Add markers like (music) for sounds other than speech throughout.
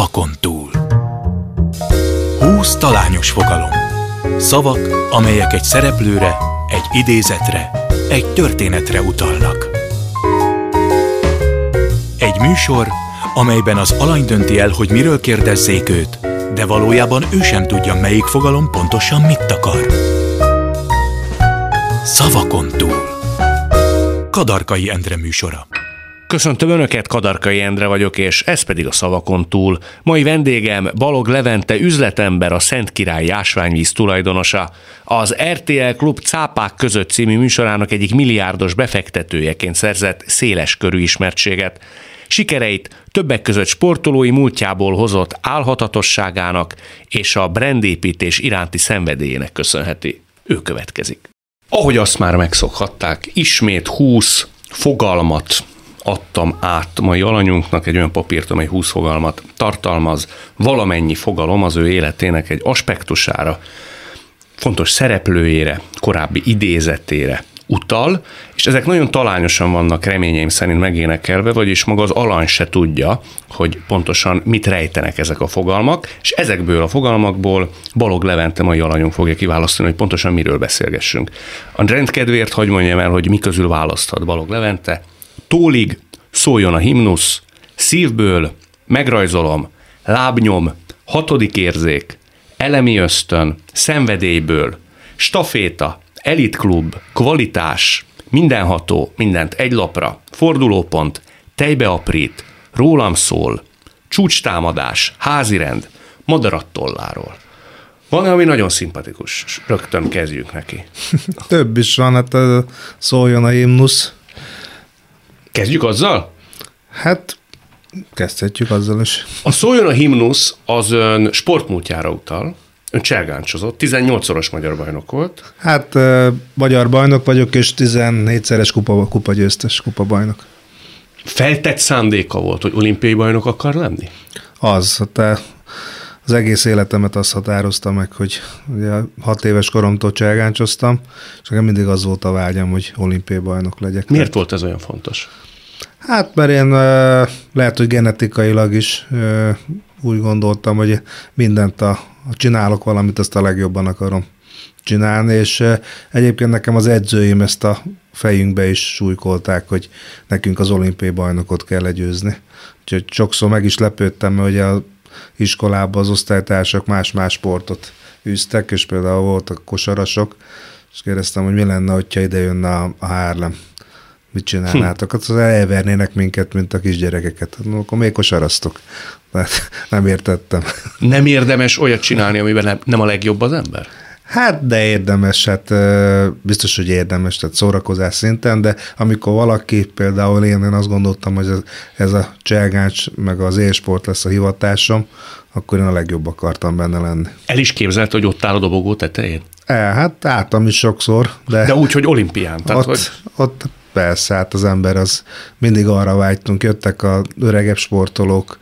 Szavakon túl. Húsz talányos fogalom. Szavak, amelyek egy szereplőre, egy idézetre, egy történetre utalnak. Egy műsor, amelyben az alany dönti el, hogy miről kérdezzék őt, de valójában ő sem tudja, melyik fogalom pontosan mit akar. Szavakon túl. Kadarkai Endre műsora. Köszöntöm Önöket, Kadarkai Endre vagyok, és ez pedig a szavakon túl. Mai vendégem Balog Levente üzletember, a Szent Király ásványvíz tulajdonosa. Az RTL Klub Cápák között című műsorának egyik milliárdos befektetőjeként szerzett széles körű ismertséget. Sikereit többek között sportolói múltjából hozott álhatatosságának és a brandépítés iránti szenvedélyének köszönheti. Ő következik. Ahogy azt már megszokhatták, ismét 20 fogalmat adtam át mai alanyunknak egy olyan papírt, amely 20 fogalmat tartalmaz, valamennyi fogalom az ő életének egy aspektusára, fontos szereplőjére, korábbi idézetére utal, és ezek nagyon talányosan vannak reményeim szerint megénekelve, vagyis maga az alany se tudja, hogy pontosan mit rejtenek ezek a fogalmak, és ezekből a fogalmakból Balog Levente mai alanyunk fogja kiválasztani, hogy pontosan miről beszélgessünk. A rendkedvéért hagy mondjam el, hogy mi közül választhat Balog Levente, tólig szóljon a himnusz, szívből megrajzolom, lábnyom, hatodik érzék, elemi ösztön, szenvedélyből, staféta, elitklub, kvalitás, mindenható, mindent egy lapra, fordulópont, tejbeaprít, rólam szól, csúcstámadás, házirend, madarattolláról. Van, ami nagyon szimpatikus, rögtön kezdjük neki. (laughs) Több is van, hát szóljon a himnusz. Kezdjük azzal? Hát kezdhetjük azzal is. A Szóljon a himnusz az ön sportmúltjára utal, ön cselgáncsozott, 18-szoros magyar bajnok volt. Hát magyar bajnok vagyok, és 14-szeres kupa, kupa győztes, kupa bajnok. Feltett szándéka volt, hogy olimpiai bajnok akar lenni? Az, te az egész életemet azt határozta meg, hogy ugye hat éves koromtól cselgáncsoztam, és nekem mindig az volt a vágyam, hogy olimpiai bajnok legyek. Miért Tehát, volt ez olyan fontos? Hát, mert én lehet, hogy genetikailag is úgy gondoltam, hogy mindent a, a csinálok valamit, azt a legjobban akarom csinálni, és egyébként nekem az edzőim ezt a fejünkbe is súlykolták, hogy nekünk az olimpiai bajnokot kell legyőzni. Úgyhogy sokszor meg is lepődtem, hogy a iskolában az osztálytársak más-más sportot űztek, és például voltak kosarasok, és kérdeztem, hogy mi lenne, hogyha ide jönne a, a Harlem mit csinálnátok? Hát az elvernének minket, mint a kisgyerekeket. Akkor még kosarasztok. Hát nem értettem. Nem érdemes olyat csinálni, amiben nem a legjobb az ember? Hát, de érdemes, hát biztos, hogy érdemes, tehát szórakozás szinten, de amikor valaki, például én, én azt gondoltam, hogy ez, ez a cselgáncs, meg az élsport lesz a hivatásom, akkor én a legjobb akartam benne lenni. El is képzelt, hogy ott áll a dobogó tetején? E, hát álltam is sokszor, de... De úgy, hogy olimpián. Tehát, ott, hogy... ott persze, hát az ember az mindig arra vágytunk, jöttek a öregebb sportolók,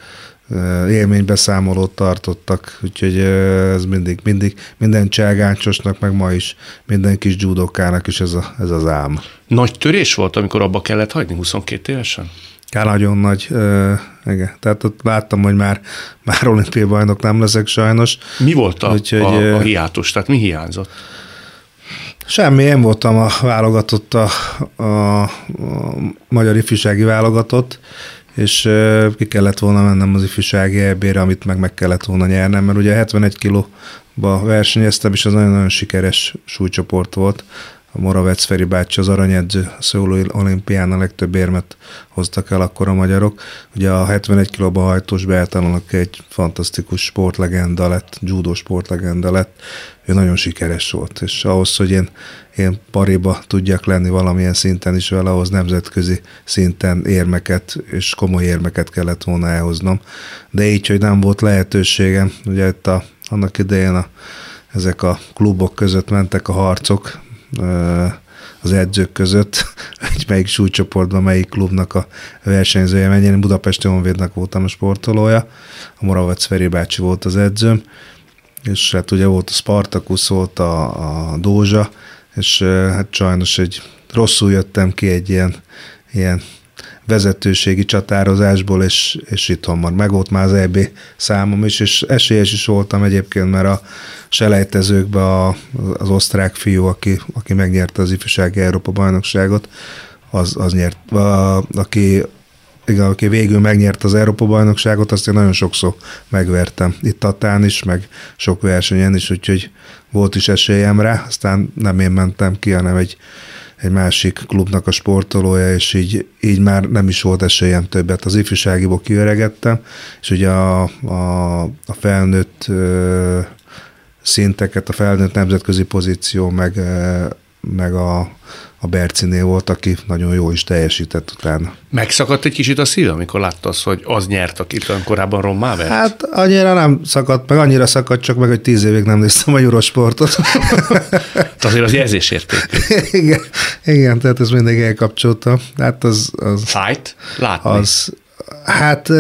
élménybeszámolót tartottak, úgyhogy ez mindig, mindig minden cselgáncsosnak, meg ma is minden kis judokának is ez, a, ez az ám. Nagy törés volt, amikor abba kellett hagyni 22 évesen? Ja, nagyon nagy, igen. Tehát ott láttam, hogy már, már olimpiai bajnok nem leszek sajnos. Mi volt a, Úgyhogy, a, a hiátus? Tehát mi hiányzott? Semmi, én voltam a válogatott, a, a, a magyar ifjúsági válogatott, és ki kellett volna mennem az ifjúsági eb amit meg meg kellett volna nyernem, mert ugye 71 kilóba versenyeztem, és az nagyon-nagyon sikeres súlycsoport volt. Moravec Feri bácsi az aranyedző, a Szólói olimpián a legtöbb érmet hoztak el akkor a magyarok. Ugye a 71 kilóba hajtós beálltanak egy fantasztikus sportlegenda lett, judo sportlegenda lett, ő nagyon sikeres volt, és ahhoz, hogy én, én pariba tudjak lenni valamilyen szinten is vele, ahhoz nemzetközi szinten érmeket és komoly érmeket kellett volna elhoznom. De így, hogy nem volt lehetőségem, ugye itt a, annak idején a, ezek a klubok között mentek a harcok, az edzők között, (laughs) hogy melyik súlycsoportban, melyik klubnak a versenyzője menjen. Én Budapesti Honvédnak voltam a sportolója, a Moravec Feri bácsi volt az edzőm, és hát ugye volt a Spartacus, volt a, a Dózsa, és hát sajnos egy rosszul jöttem ki egy ilyen, ilyen vezetőségi csatározásból, és, és itthon van. Meg volt már az EB számom is, és esélyes is voltam egyébként, mert a selejtezőkben a, az osztrák fiú, aki, aki megnyerte az ifjúsági Európa bajnokságot, az, az nyert, a, aki igen, aki végül megnyert az Európa-bajnokságot, azt én nagyon sokszor megvertem. Itt Tatán is, meg sok versenyen is, úgyhogy volt is esélyem rá, aztán nem én mentem ki, hanem egy, egy másik klubnak a sportolója, és így, így már nem is volt esélyem többet. Az ifjúságiból kiöregettem, és ugye a, a, a felnőtt ö, szinteket, a felnőtt nemzetközi pozíció, meg, meg a, a Bercinél volt, aki nagyon jó is teljesített utána. Megszakadt egy kicsit a szíve, amikor látta azt, hogy az nyert, akit olyan korábban rommá vert? Hát annyira nem szakadt, meg annyira szakadt csak meg, hogy tíz évig nem néztem a Eurosportot. azért az jelzésértékű. (laughs) igen, igen, tehát ez mindig elkapcsolta. Hát az... az Fájt? Látni? Az, hát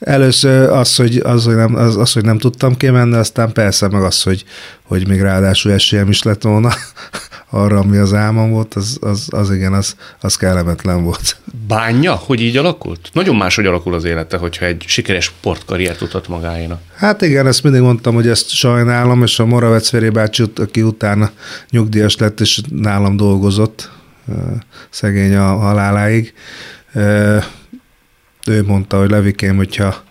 először az, hogy, az, hogy nem, az, az, hogy nem tudtam kimenni, aztán persze meg az, hogy, hogy még ráadásul esélyem is lett volna arra, ami az álmom volt, az, az, az igen, az, az kellemetlen volt. Bánja, hogy így alakult? Nagyon máshogy alakul az élete, hogyha egy sikeres sportkarriert tudhat magáénak. Hát igen, ezt mindig mondtam, hogy ezt sajnálom, és a Moravec Feri bácsi, aki utána nyugdíjas lett, és nálam dolgozott, szegény a haláláig, ő mondta, hogy Levikém, hogyha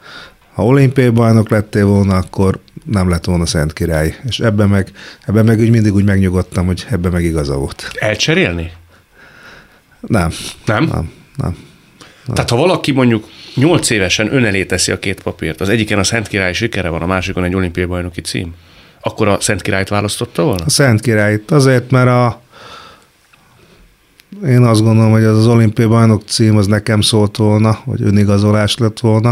ha olimpiai bajnok lettél volna, akkor nem lett volna Szent Király. És ebben meg, ebben meg úgy mindig úgy megnyugodtam, hogy ebben meg igaza volt. Elcserélni? Nem. Nem? Nem. nem. Tehát ha valaki mondjuk nyolc évesen önelé teszi a két papírt, az egyiken a Szent Király sikere van, a másikon egy olimpiai bajnoki cím, akkor a Szent Királyt választotta volna? A Szent Királyt. Azért, mert a, én azt gondolom, hogy az az olimpiai bajnok cím az nekem szólt volna, vagy önigazolás lett volna.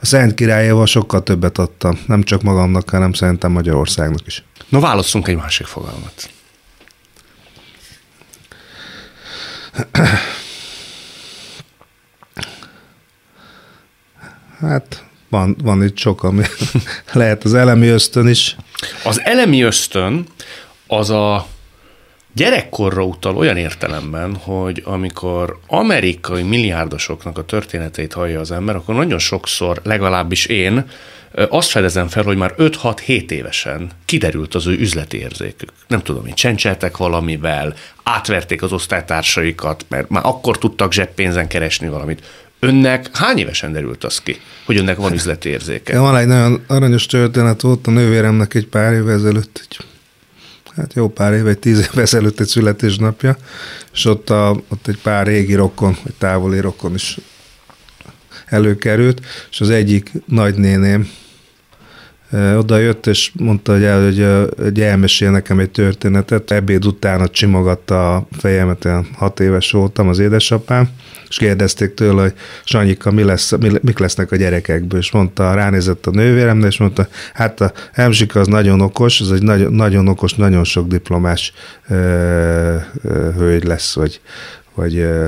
A Szent Királyéval sokkal többet adtam, nem csak magamnak, hanem szerintem Magyarországnak is. No, válasszunk egy másik fogalmat. Hát van, van itt sok, ami (laughs) lehet az elemi ösztön is. Az elemi ösztön az a gyerekkorra utal olyan értelemben, hogy amikor amerikai milliárdosoknak a történeteit hallja az ember, akkor nagyon sokszor, legalábbis én, azt fedezem fel, hogy már 5-6-7 évesen kiderült az ő üzleti érzékük. Nem tudom, hogy csencseltek valamivel, átverték az osztálytársaikat, mert már akkor tudtak zseppénzen keresni valamit. Önnek hány évesen derült az ki, hogy önnek van üzleti érzéke? Ja, van egy nagyon aranyos történet, volt a nővéremnek egy pár évvel ezelőtt egy hát jó pár év, egy tíz év ezelőtt egy születésnapja, és ott, a, ott egy pár régi rokon, vagy távoli rokon is előkerült, és az egyik nagynéném oda jött, és mondta, hogy, el, hogy, hogy elmesél nekem egy történetet. Ebéd után ott csimogatta a fejemet, olyan hat éves voltam, az édesapám, és kérdezték tőle, hogy Sanyika, mi lesz, mi, mik lesznek a gyerekekből, és mondta, ránézett a nővéremre, és mondta, hát a Emzsika az nagyon okos, az egy nagyon, nagyon okos, nagyon sok diplomás ö, ö, hölgy lesz, vagy, vagy ö,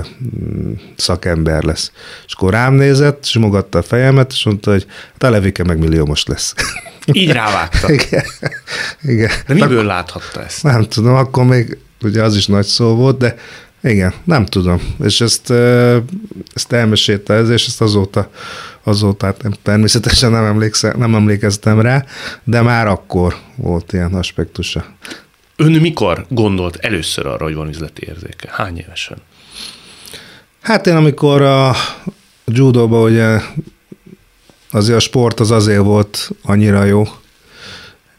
szakember lesz. És akkor rám nézett, simogatta a fejemet, és mondta, hogy hát a Levike meg milliómos lesz. (laughs) Így rávágta. Igen. Igen. De miből láthatta ezt? Nem tudom, akkor még ugye az is nagy szó volt, de igen, nem tudom. És ezt, ezt elmesélte ez, és ezt azóta, azóta hát nem, természetesen nem, emlékszem, nem emlékeztem rá, de már akkor volt ilyen aspektusa. Ön mikor gondolt először arra, hogy van üzleti érzéke? Hány évesen? Hát én amikor a judóban ugye azért a sport az azért volt annyira jó,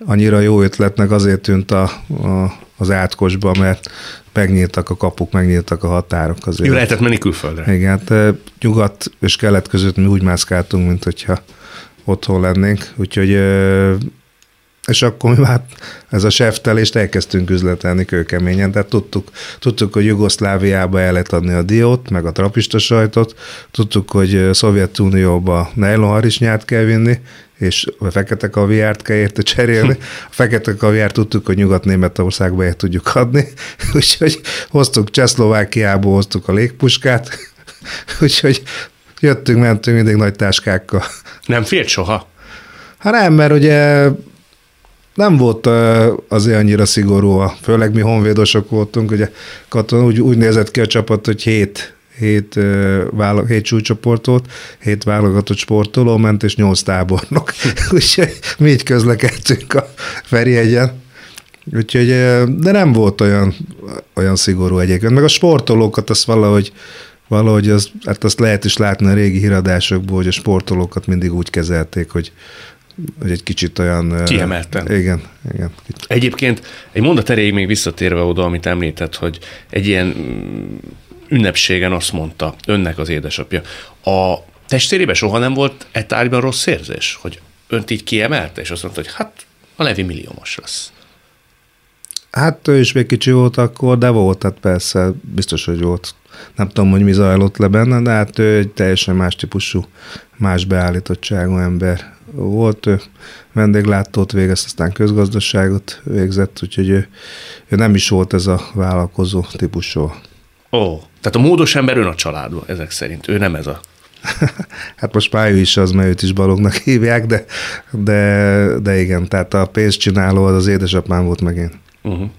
annyira jó ötletnek azért tűnt a, a, az átkosba, mert megnyíltak a kapuk, megnyíltak a határok. Azért. Jó, lehetett menni külföldre. Igen, hát nyugat és kelet között mi úgy mászkáltunk, mint hogyha otthon lennénk, úgyhogy és akkor mi már ez a seftelést elkezdtünk üzletelni kőkeményen, tehát tudtuk, tudtuk, hogy Jugoszláviába el lehet adni a diót, meg a trapista sajtot, tudtuk, hogy Szovjetunióba nejlonharisnyát kell vinni, és a fekete kaviárt kell érte cserélni. A fekete kaviárt tudtuk, hogy Nyugat-Németországba el tudjuk adni, (laughs) úgyhogy hoztuk Csehszlovákiából, hoztuk a légpuskát, (laughs) úgyhogy jöttünk, mentünk mindig nagy táskákkal. Nem félt soha? Hát nem, mert ugye nem volt azért annyira szigorú, főleg mi honvédosok voltunk, ugye katon úgy, úgy nézett ki a csapat, hogy hét, hét, vála, hét súlycsoportot, hét válogatott sportoló ment, és nyolc tábornok. (laughs) Úgyhogy mi így közlekedtünk a Ferihegyen. Úgyhogy, de nem volt olyan, olyan szigorú egyébként. Meg a sportolókat azt valahogy, valahogy az, hát azt lehet is látni a régi híradásokból, hogy a sportolókat mindig úgy kezelték, hogy, hogy egy kicsit olyan... Kiemelten. Igen, igen. Egyébként egy mondat erejéig még visszatérve oda, amit említett, hogy egy ilyen ünnepségen azt mondta önnek az édesapja. A testvérében soha nem volt e tárgyban rossz érzés, hogy önt így kiemelte, és azt mondta, hogy hát a Levi milliómos lesz. Hát ő is még kicsi volt akkor, de volt, hát persze, biztos, hogy volt. Nem tudom, hogy mi zajlott le benne, de hát ő egy teljesen más típusú, más beállítottságú ember volt. Ő vendéglátót végez, aztán közgazdaságot végzett, úgyhogy ő, ő nem is volt ez a vállalkozó típusú. Ó, tehát a módos ember ön a családban, ezek szerint. Ő nem ez a (laughs) hát most már ő is az, mert őt is balognak (laughs) hívják, de, de, de igen, tehát a pénzcsináló az az édesapám volt meg én. Uh-huh.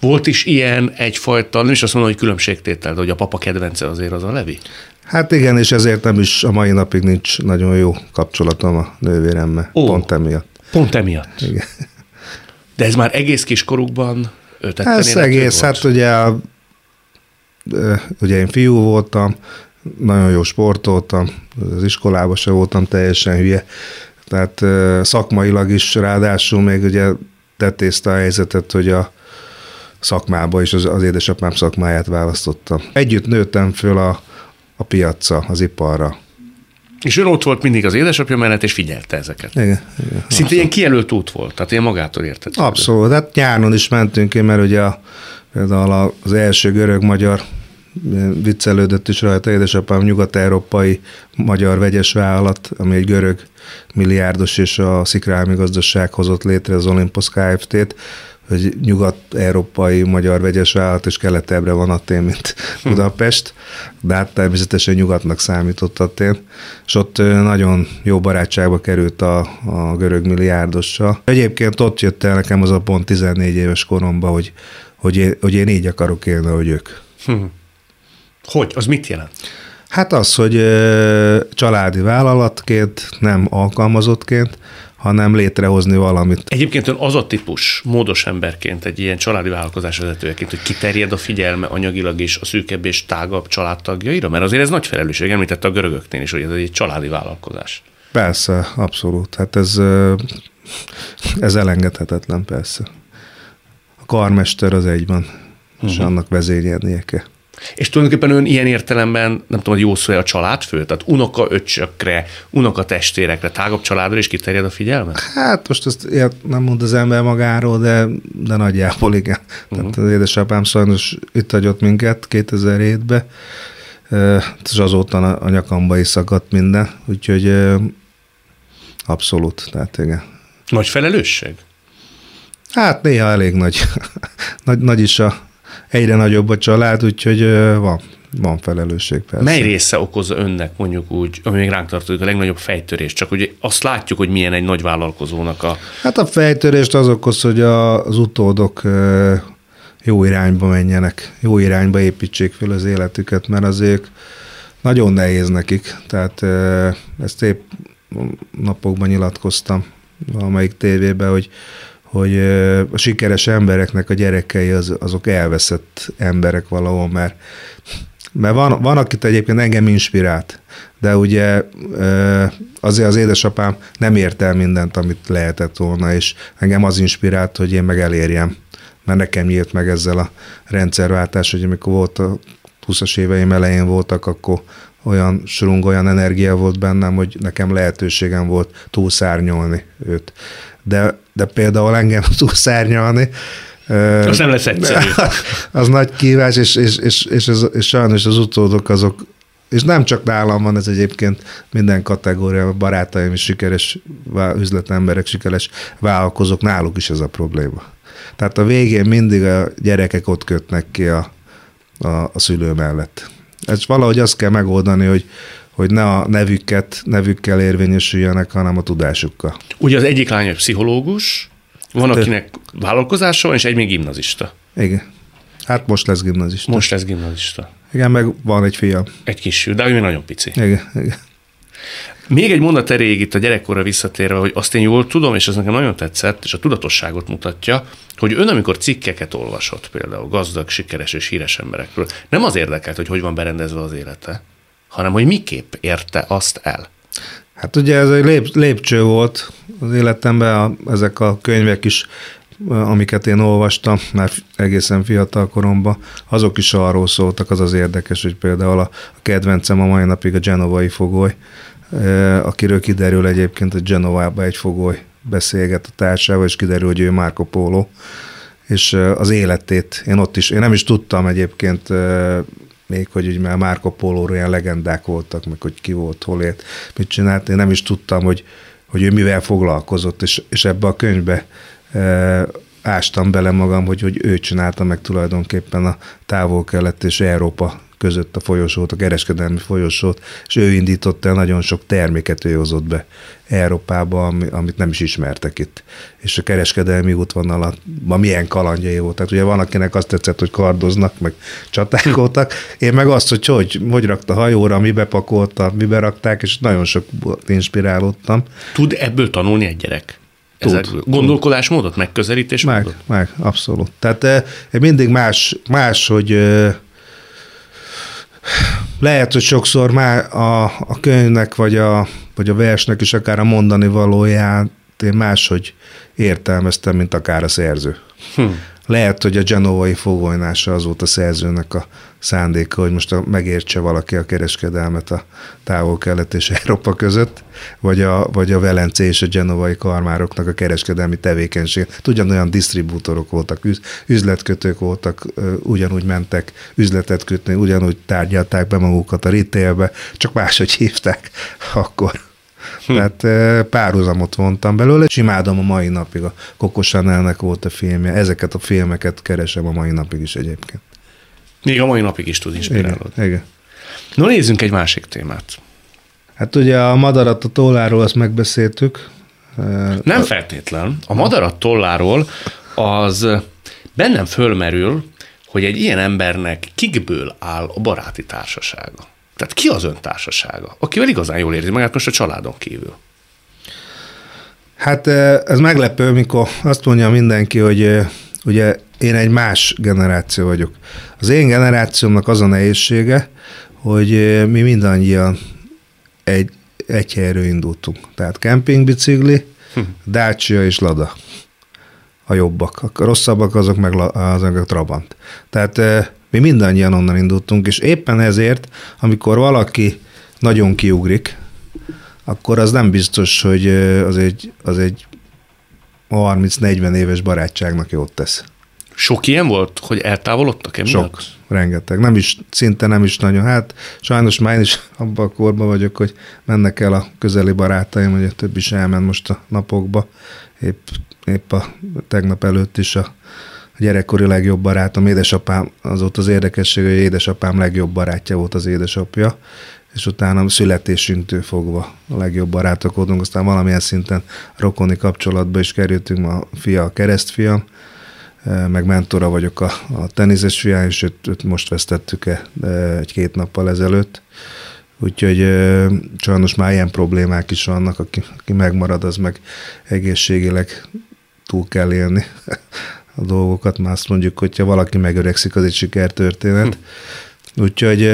Volt is ilyen egyfajta, nem is azt mondom, hogy különbségtétel, de hogy a papa kedvence azért az a Levi? Hát igen, és ezért nem is a mai napig nincs nagyon jó kapcsolatom a nővéremmel. Ó, pont emiatt. Pont emiatt? Igen. De ez már egész kiskorukban Ez egész, volt? hát ugye, ugye én fiú voltam, nagyon jó sportoltam, az iskolában se voltam teljesen hülye, tehát szakmailag is ráadásul még ugye tettézte a helyzetet, hogy a szakmába is az, az édesapám szakmáját választottam. Együtt nőttem föl a, a piacra, az iparra. És ön ott volt mindig az édesapja mellett, és figyelte ezeket. Igen. igen Szinte abszolút. ilyen kijelölt út volt, tehát ilyen magától értett. Abszolút, hát nyáron is mentünk én, mert ugye a, például az első görög-magyar viccelődött is rajta édesapám nyugat-európai magyar vegyes vállalat, ami egy görög milliárdos és a szikrálmi gazdaság hozott létre az Olympus Kft-t, hogy nyugat-európai magyar vegyes vállalat, és keletebbre van Atén, mint hm. Budapest, de hát természetesen nyugatnak számított Atén, és ott nagyon jó barátságba került a, a görög milliárdossal. Egyébként ott jött el nekem az a pont 14 éves koromban, hogy, hogy, én, hogy én így akarok élni, hogy ők. Hm. Hogy? Az mit jelent? Hát az, hogy családi vállalatként, nem alkalmazottként, hanem létrehozni valamit. Egyébként ön az a típus, módos emberként, egy ilyen családi vállalkozás vezetőjeként, hogy kiterjed a figyelme anyagilag is a szűkebb és tágabb családtagjaira? Mert azért ez nagy felelősség, említette a görögöknél is, hogy ez egy családi vállalkozás. Persze, abszolút. Hát ez, ez elengedhetetlen, persze. A karmester az egyben, uh-huh. és mhm. annak vezényelnie kell. És tulajdonképpen ön ilyen értelemben, nem tudom, hogy jó szó a családfő, tehát unoka öcsökre, unoka testvérekre, tágabb családra is kiterjed a figyelme? Hát most ezt nem mond az ember magáról, de, de nagyjából igen. Uh-huh. Tehát az édesapám sajnos itt hagyott minket 2007-ben, és azóta a nyakamba is szakadt minden, úgyhogy abszolút, tehát igen. Nagy felelősség? Hát néha elég nagy. (laughs) nagy, nagy is a egyre nagyobb a család, úgyhogy van, van felelősség persze. Mely része okozza önnek mondjuk úgy, ami még ránk tartozik, a legnagyobb fejtörés? Csak ugye azt látjuk, hogy milyen egy nagy vállalkozónak a... Hát a fejtörést az okoz, hogy az utódok jó irányba menjenek, jó irányba építsék fel az életüket, mert azért nagyon nehéz nekik. Tehát ezt épp napokban nyilatkoztam valamelyik tévében, hogy hogy a sikeres embereknek a gyerekei az, azok elveszett emberek valahol, mert, mert van, van, akit egyébként engem inspirált, de ugye azért az édesapám nem ért el mindent, amit lehetett volna, és engem az inspirált, hogy én meg elérjem, mert nekem nyílt meg ezzel a rendszerváltás, hogy amikor volt a 20-as éveim elején voltak, akkor olyan srung, olyan energia volt bennem, hogy nekem lehetőségem volt túlszárnyolni őt de, de például engem (laughs) túlszárnyalni, az nem lesz egyszerű. (laughs) az nagy kívás, és, és, és, és, ez, és sajnos az utódok azok, és nem csak nálam van ez egyébként minden kategória, a barátaim is sikeres üzletemberek, sikeres vállalkozók, náluk is ez a probléma. Tehát a végén mindig a gyerekek ott kötnek ki a, a, a szülő mellett. Ez valahogy azt kell megoldani, hogy, hogy ne a nevüket, nevükkel érvényesüljenek, hanem a tudásukkal. Ugye az egyik lány egy pszichológus, van, hát, akinek vállalkozása van, és egy még gimnazista. Igen. Hát most lesz gimnazista. Most lesz gimnazista. Igen, meg van egy fiam. Egy kis de ő még nagyon pici. Igen, igen. Még egy mondat erejéig itt a gyerekkorra visszatérve, hogy azt én jól tudom, és ez nekem nagyon tetszett, és a tudatosságot mutatja, hogy ön, amikor cikkeket olvasott, például gazdag, sikeres és híres emberekről, nem az érdekelt, hogy hogy van berendezve az élete, hanem hogy miképp érte azt el. Hát ugye ez egy lép, lépcső volt az életemben, a, ezek a könyvek is, amiket én olvastam, már egészen fiatal koromban, azok is arról szóltak, az az érdekes, hogy például a, a kedvencem a mai napig a genovai fogoly, akiről kiderül egyébként, hogy Genovába egy fogoly beszélget a társával, és kiderül, hogy ő Marco Polo, és az életét, én ott is, én nem is tudtam egyébként még, hogy úgy már Marco Polo ilyen legendák voltak, meg hogy ki volt, hol ért, mit csinált, én nem is tudtam, hogy, hogy ő mivel foglalkozott, és, és ebbe a könyvbe e, ástam bele magam, hogy, hogy ő csinálta meg tulajdonképpen a távol-kelet és Európa között a folyosót, a kereskedelmi folyosót, és ő indította el nagyon sok terméket, ő hozott be Európába, amit nem is ismertek itt. És a kereskedelmi útvonalatban milyen kalandjai volt. Tehát ugye van, akinek azt tetszett, hogy kardoznak, meg csatálkoltak. Én meg azt, hogy hogy, hogy rakta hajóra, mibe pakolta, mibe rakták, és nagyon sok inspirálódtam. Tud ebből tanulni egy gyerek? Ezek tud, gondolkodásmódot, megközelítés meg, meg, abszolút. Tehát eh, mindig más, más hogy eh, lehet, hogy sokszor már a, a könyvnek, vagy a, vagy a versnek is akár a mondani valóját én máshogy értelmeztem, mint akár a szerző. Hm. Lehet, hogy a genovai fogojnása az volt a szerzőnek a szándéka, hogy most a, megértse valaki a kereskedelmet a távol-kelet és Európa között, vagy a, vagy a Velence és a genovai karmároknak a kereskedelmi tevékenység. Ugyanolyan disztribútorok voltak, üz, üzletkötők voltak, ugyanúgy mentek üzletet kötni, ugyanúgy tárgyalták be magukat a retailbe, csak máshogy hívták (laughs) akkor. Hm. Tehát párhuzamot vontam belőle, és imádom a mai napig. A Coco Chanelnek volt a filmje, ezeket a filmeket keresem a mai napig is egyébként. Még a mai napig is tud inspirálni. Igen, igen. No, nézzünk egy másik témát. Hát ugye a madarat a tolláról azt megbeszéltük. Nem a... feltétlen. A madarat tolláról az bennem fölmerül, hogy egy ilyen embernek kikből áll a baráti társasága. Tehát ki az ön társasága, akivel igazán jól érzi magát most a családon kívül? Hát ez meglepő, mikor azt mondja mindenki, hogy ugye én egy más generáció vagyok. Az én generációmnak az a nehézsége, hogy mi mindannyian egy, egy helyről indultunk. Tehát kempingbicikli, hm. Dacia és Lada. A jobbak. A rosszabbak azok meg az a Trabant. Tehát mi mindannyian onnan indultunk, és éppen ezért, amikor valaki nagyon kiugrik, akkor az nem biztos, hogy az egy, az egy 30-40 éves barátságnak jót tesz. Sok ilyen volt, hogy eltávolodtak emiatt? Sok, rengeteg. Nem is, szinte nem is nagyon. Hát sajnos már én is (laughs) abban a korban vagyok, hogy mennek el a közeli barátaim, hogy a többi is elment most a napokba. Épp, épp a tegnap előtt is a a gyerekkori legjobb barátom, édesapám, az ott az érdekesség, hogy édesapám legjobb barátja volt az édesapja, és utána születésünktől fogva a legjobb barátok voltunk, aztán valamilyen szinten rokoni kapcsolatba is kerültünk, a fia a keresztfiam, meg mentora vagyok a, a teniszes fiá, és őt, őt most vesztettük -e egy-két nappal ezelőtt. Úgyhogy e, sajnos már ilyen problémák is vannak, aki, aki megmarad, az meg egészségileg túl kell élni a dolgokat, már azt mondjuk, hogyha valaki megöregszik, az egy sikertörténet. Hm. Úgyhogy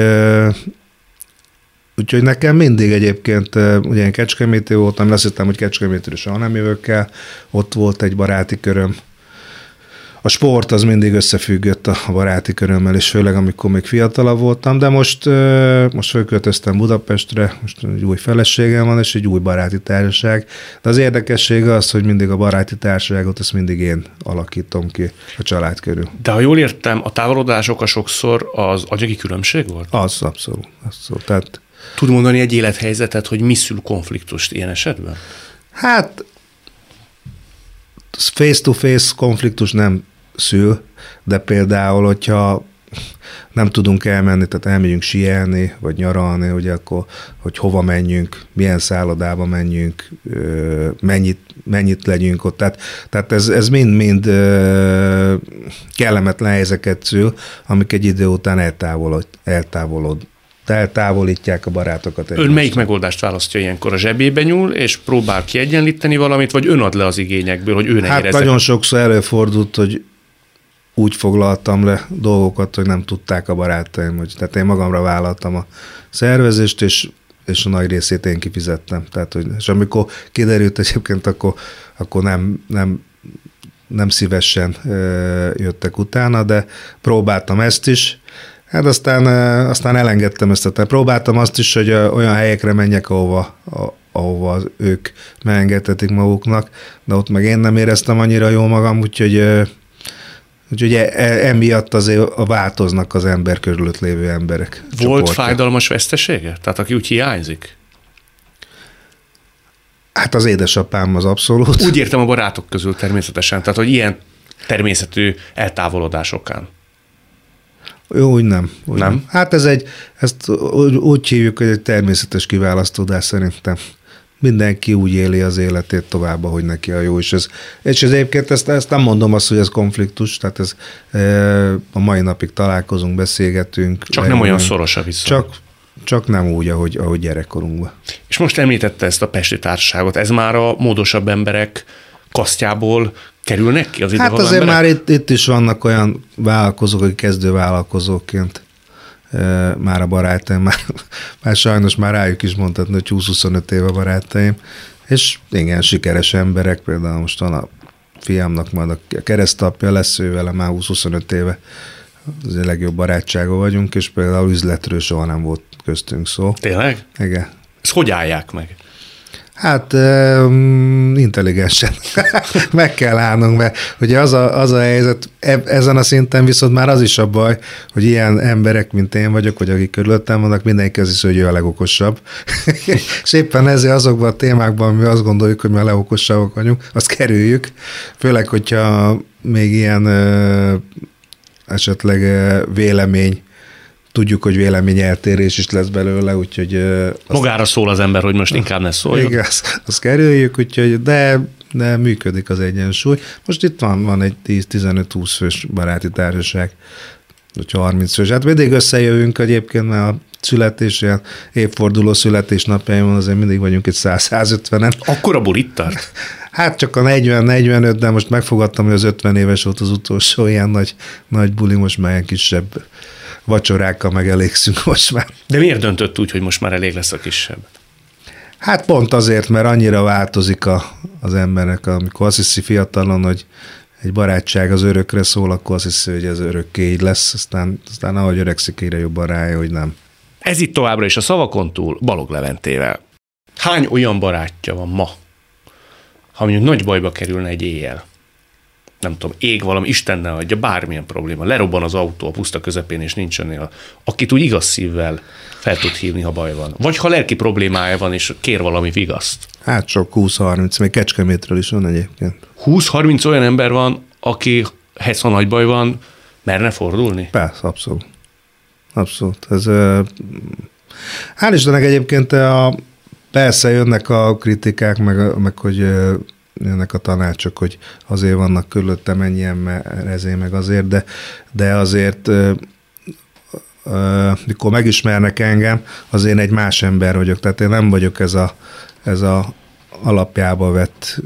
Úgyhogy nekem mindig egyébként, ugye én Kecskeméti voltam, azt hittem, hogy Kecskemétről soha nem jövök el, ott volt egy baráti köröm, a sport az mindig összefüggött a baráti körömmel, és főleg amikor még fiatalabb voltam, de most, most fölköltöztem Budapestre, most egy új feleségem van, és egy új baráti társaság. De az érdekessége az, hogy mindig a baráti társaságot, ezt mindig én alakítom ki a család körül. De ha jól értem, a távolodások a sokszor az agyagi különbség volt? Az, abszolút. abszolút. Tehát, Tud mondani egy élethelyzetet, hogy mi szül konfliktust ilyen esetben? Hát face-to-face konfliktus nem szül, de például, hogyha nem tudunk elmenni, tehát elmegyünk sielni, vagy nyaralni, hogy akkor, hogy hova menjünk, milyen szállodába menjünk, mennyit, mennyit legyünk ott. Tehát, tehát ez, ez mind-mind kellemetlen helyzeket szül, amik egy idő után eltávolod, eltávolod, eltávolítják a barátokat. Ön egymást. melyik megoldást választja ilyenkor? A zsebébe nyúl, és próbál kiegyenlíteni valamit, vagy ön ad le az igényekből, hogy ő ne Hát nagyon sokszor előfordult, hogy úgy foglaltam le dolgokat, hogy nem tudták a barátaim, hogy tehát én magamra vállaltam a szervezést, és, és a nagy részét én kifizettem. Tehát, hogy, és amikor kiderült egyébként, akkor, akkor nem, nem, nem szívesen ö, jöttek utána, de próbáltam ezt is, Hát aztán, aztán elengedtem ezt, tehát próbáltam azt is, hogy olyan helyekre menjek, ahova, ahova ők megengedhetik maguknak, de ott meg én nem éreztem annyira jó magam, úgyhogy Úgyhogy e, e, emiatt azért változnak az ember körülött lévő emberek. Volt csoportja. fájdalmas vesztesége? Tehát aki úgy hiányzik? Hát az édesapám az abszolút. Úgy értem a barátok közül természetesen, tehát hogy ilyen természetű eltávolodásokán. Jó, úgy nem. Úgy nem? nem? Hát ez egy, ezt úgy, úgy hívjuk, hogy egy természetes kiválasztódás szerintem mindenki úgy éli az életét tovább, hogy neki a jó, és ez, és ez egyébként ezt, ezt nem mondom azt, hogy ez konfliktus, tehát ez e, a mai napig találkozunk, beszélgetünk. Csak nem olyan szoros a viszony. Csak, csak nem úgy, ahogy, ahogy gyerekkorunkban. És most említette ezt a Pesti Társaságot, ez már a módosabb emberek kasztjából kerülnek ki az Hát azért emberek? már itt, itt is vannak olyan vállalkozók, akik kezdő vállalkozóként már a barátaim, már, már sajnos már rájuk is mondhatni, hogy 20-25 éve barátaim, és igen, sikeres emberek, például most van a fiamnak majd a keresztapja lesz ő vele már 20-25 éve, az a legjobb barátsága vagyunk, és például üzletről soha nem volt köztünk szó. Tényleg? Igen. Ezt hogy állják meg? Hát um, intelligensen (laughs) meg kell állnunk, mert ugye az a, az a helyzet, ezen a szinten viszont már az is a baj, hogy ilyen emberek, mint én vagyok, vagy akik körülöttem vannak, mindenki az is, hogy ő a legokosabb. (laughs) és éppen ezért azokban a témákban mi azt gondoljuk, hogy mi a legokosabbak vagyunk, azt kerüljük, főleg, hogyha még ilyen esetleg vélemény tudjuk, hogy véleményeltérés is lesz belőle, úgyhogy... Azt, Magára szól az ember, hogy most inkább ne szóljon. Igen, azt, azt kerüljük, úgyhogy de, de működik az egyensúly. Most itt van, van egy 10-15-20 fős baráti társaság, vagy 30 fős. Hát mindig összejövünk egyébként, mert a születés, ilyen évforduló születésnapjaimon azért mindig vagyunk egy 100-150-en. Akkor a bulit tart? Hát csak a 40-45, de most megfogadtam, hogy az 50 éves volt az utolsó ilyen nagy, nagy buli, most már ilyen kisebb vacsorákkal megelégszünk most már. De miért döntött úgy, hogy most már elég lesz a kisebb? Hát pont azért, mert annyira változik a, az embernek, amikor azt hiszi fiatalon, hogy egy barátság az örökre szól, akkor azt hiszi, hogy ez örökké így lesz, aztán, aztán ahogy öregszik, egyre jobban rája, hogy nem. Ez itt továbbra is a szavakon túl Balog Leventével. Hány olyan barátja van ma, ha mondjuk nagy bajba kerülne egy éjjel, nem tudom, ég valami, Isten ne adja, bármilyen probléma, lerobban az autó a puszta közepén, és nincs önnél, akit úgy igaz szívvel fel tud hívni, ha baj van. Vagy ha lelki problémája van, és kér valami vigaszt. Hát csak 20-30, még Kecskemétről is van egyébként. 20-30 olyan ember van, aki ha nagy baj van, merne fordulni? Persze, abszolút. Abszolút. Ez, hál' Istennek egyébként a, persze jönnek a kritikák, meg, meg hogy ennek a tanácsok, hogy azért vannak körülöttem ennyien, ezért meg azért, de, de azért mikor megismernek engem, az én egy más ember vagyok, tehát én nem vagyok ez a, ez a alapjába vett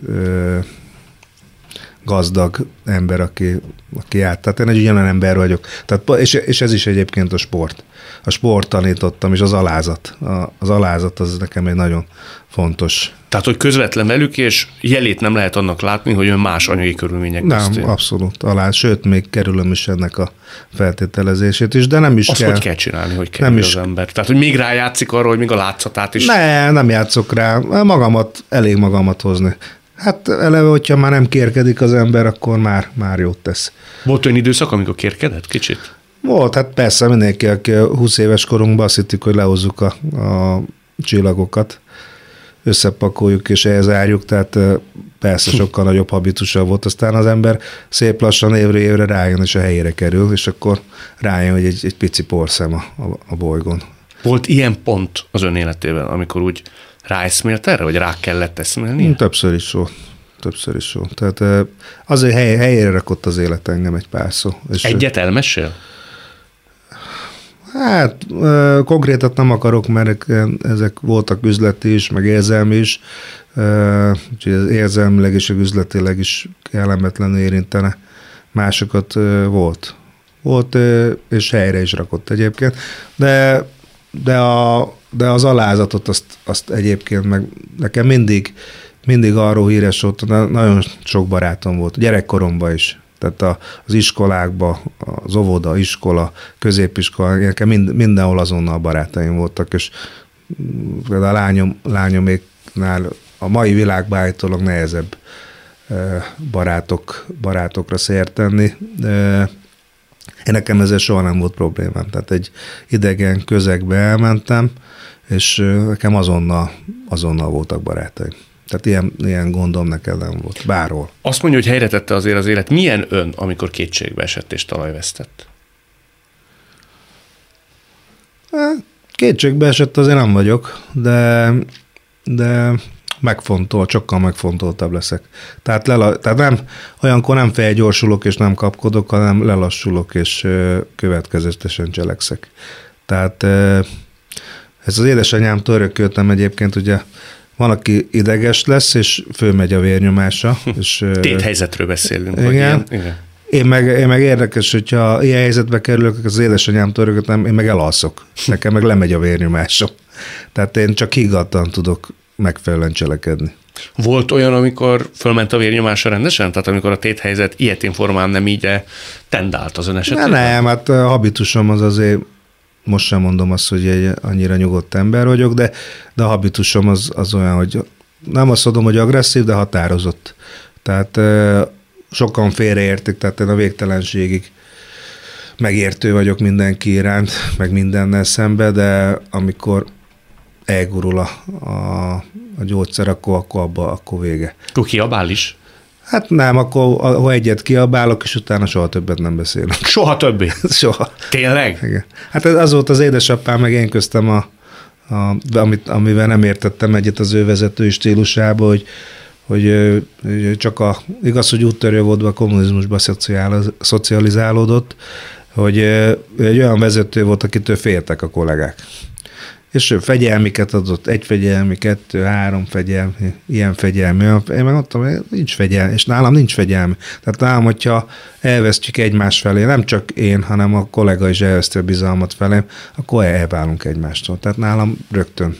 gazdag ember, aki, aki át. Tehát én egy ugyanolyan ember vagyok. Tehát, és, és ez is egyébként a sport. A sport tanítottam, és az alázat. A, az alázat az nekem egy nagyon fontos. Tehát, hogy közvetlen velük, és jelét nem lehet annak látni, hogy ön más anyagi körülmények Nem, köztén. abszolút alá, sőt, még kerülöm is ennek a feltételezését is, de nem is Azt kell. hogy kell csinálni, hogy kerül nem is, az ember? Tehát, hogy még rájátszik arra, hogy még a látszatát is... Ne, nem játszok rá. Magamat, elég magamat hozni. Hát eleve, hogyha már nem kérkedik az ember, akkor már, már jót tesz. Volt olyan időszak, amikor kérkedett kicsit? Volt, hát persze mindenki, aki 20 éves korunkban azt hittük, hogy lehozzuk a, a csillagokat összepakoljuk és elzárjuk, tehát persze sokkal nagyobb habitusa volt. Aztán az ember szép lassan évre évre rájön, és a helyére kerül, és akkor rájön, hogy egy, egy pici porszem a, a, a bolygón. Volt ilyen pont az ön életében, amikor úgy ráeszmélt erre, vagy rá kellett eszmélni? Többször is volt. Többször is volt. Tehát azért hely, helyére rakott az élet engem egy pár szó. És Egyet elmesél? Hát konkrétat nem akarok, mert ezek voltak üzleti is, meg érzelmi is, úgyhogy az érzelmileg és üzletileg is kellemetlenül érintene. Másokat volt. Volt, és helyre is rakott egyébként. De, de, a, de az alázatot azt, azt egyébként meg nekem mindig, mindig arról híres volt, nagyon sok barátom volt, gyerekkoromban is tehát a, az iskolákba, az óvoda, iskola, középiskola, nekem mind, mindenhol azonnal barátaim voltak, és például a lányom, lányoméknál a mai világban állítólag nehezebb barátok, barátokra szert tenni. Én nekem ezzel soha nem volt problémám. Tehát egy idegen közegbe elmentem, és nekem azonnal, azonnal voltak barátaim. Tehát ilyen, ilyen gondom nekem nem volt, bárhol. Azt mondja, hogy helyre tette azért az élet. Milyen ön, amikor kétségbe esett és talajvesztett? Hát, kétségbe esett azért nem vagyok, de, de megfontol, sokkal megfontoltabb leszek. Tehát, lela, tehát nem, olyankor nem felgyorsulok és nem kapkodok, hanem lelassulok és következetesen cselekszek. Tehát ez az édesanyámtól örököltem egyébként, ugye van, aki ideges lesz, és fölmegy a vérnyomása. És, helyzetről beszélünk. Igen. Ilyen, igen. Én meg, én meg érdekes, hogyha ilyen helyzetbe kerülök, az édesanyám törökötem, én meg elalszok. Nekem meg lemegy a vérnyomásom. Tehát én csak higgadtan tudok megfelelően cselekedni. Volt olyan, amikor fölment a vérnyomása rendesen? Tehát amikor a téthelyzet ilyetén formán nem így tendált az ön esetében? Ne, nem, hát a habitusom az azért most sem mondom azt, hogy egy annyira nyugodt ember vagyok, de, de a habitusom az, az olyan, hogy nem azt mondom, hogy agresszív, de határozott. Tehát sokan félreértik, tehát én a végtelenségig megértő vagyok mindenki iránt, (laughs) meg mindennel szembe, de amikor elgurul a, a, a gyógyszer, akkor, akkor abba, akkor vége. Akkor kiabál is? Hát nem, akkor ha egyet kiabálok, és utána soha többet nem beszélünk. Soha többé? (laughs) soha. Tényleg? Igen. Hát az volt az édesapám, meg én köztem, a, a, amit, amivel nem értettem egyet az ő vezetői stílusába, hogy, hogy, hogy csak a, igaz, hogy úttörő volt, a kommunizmusba szocializálódott, hogy egy olyan vezető volt, akitől féltek a kollégák és ő fegyelmiket adott, egy fegyelmi, kettő, három fegyelmi, ilyen fegyelmi. Én meg mondtam, hogy nincs fegyelmi, és nálam nincs fegyelmi. Tehát nálam, hogyha elvesztjük egymás felé, nem csak én, hanem a kollega is elveszti a bizalmat felém, akkor elválunk egymástól. Tehát nálam rögtön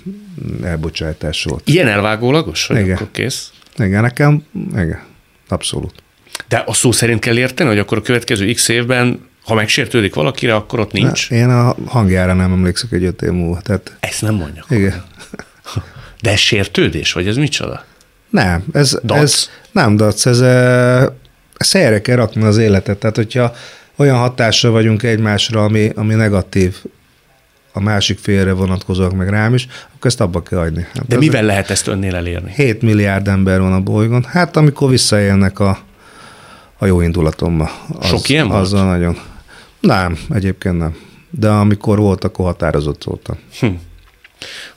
elbocsátás volt. Ilyen elvágólagos, hogy igen. akkor kész? Igen, nekem, igen, abszolút. De a szó szerint kell érteni, hogy akkor a következő x évben ha megsértődik valakire, akkor ott nincs. Én a hangjára nem emlékszek egy öt év múlva. Tehát... Ezt nem mondja. Igen. De ez sértődés, vagy ez micsoda? Nem, ez, ez nem dac, ez, ez helyre kell rakni az életet. Tehát, hogyha olyan hatással vagyunk egymásra, ami, ami negatív, a másik félre vonatkozóak meg rám is, akkor ezt abba kell hagyni. Hát De mivel lehet ezt önnél elérni? 7 milliárd ember van a bolygón. Hát amikor visszaélnek a, a jó indulatommal. Az, Sok ilyen volt? Azzal nagyon. Nem, egyébként nem. De amikor volt, akkor határozott voltam. Hm.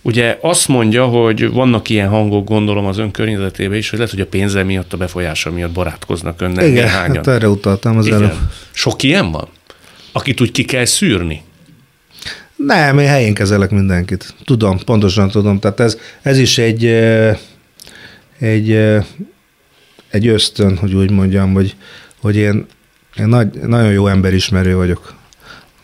Ugye azt mondja, hogy vannak ilyen hangok, gondolom az ön környezetében is, hogy lehet, hogy a pénze miatt, a befolyása miatt barátkoznak önnel Igen, néhányan. hát erre utaltam az Igen. előbb. Sok ilyen van? Akit úgy ki kell szűrni? Nem, én helyén kezelek mindenkit. Tudom, pontosan tudom. Tehát ez, ez is egy, egy, egy ösztön, hogy úgy mondjam, hogy, hogy én én nagy, nagyon jó emberismerő vagyok.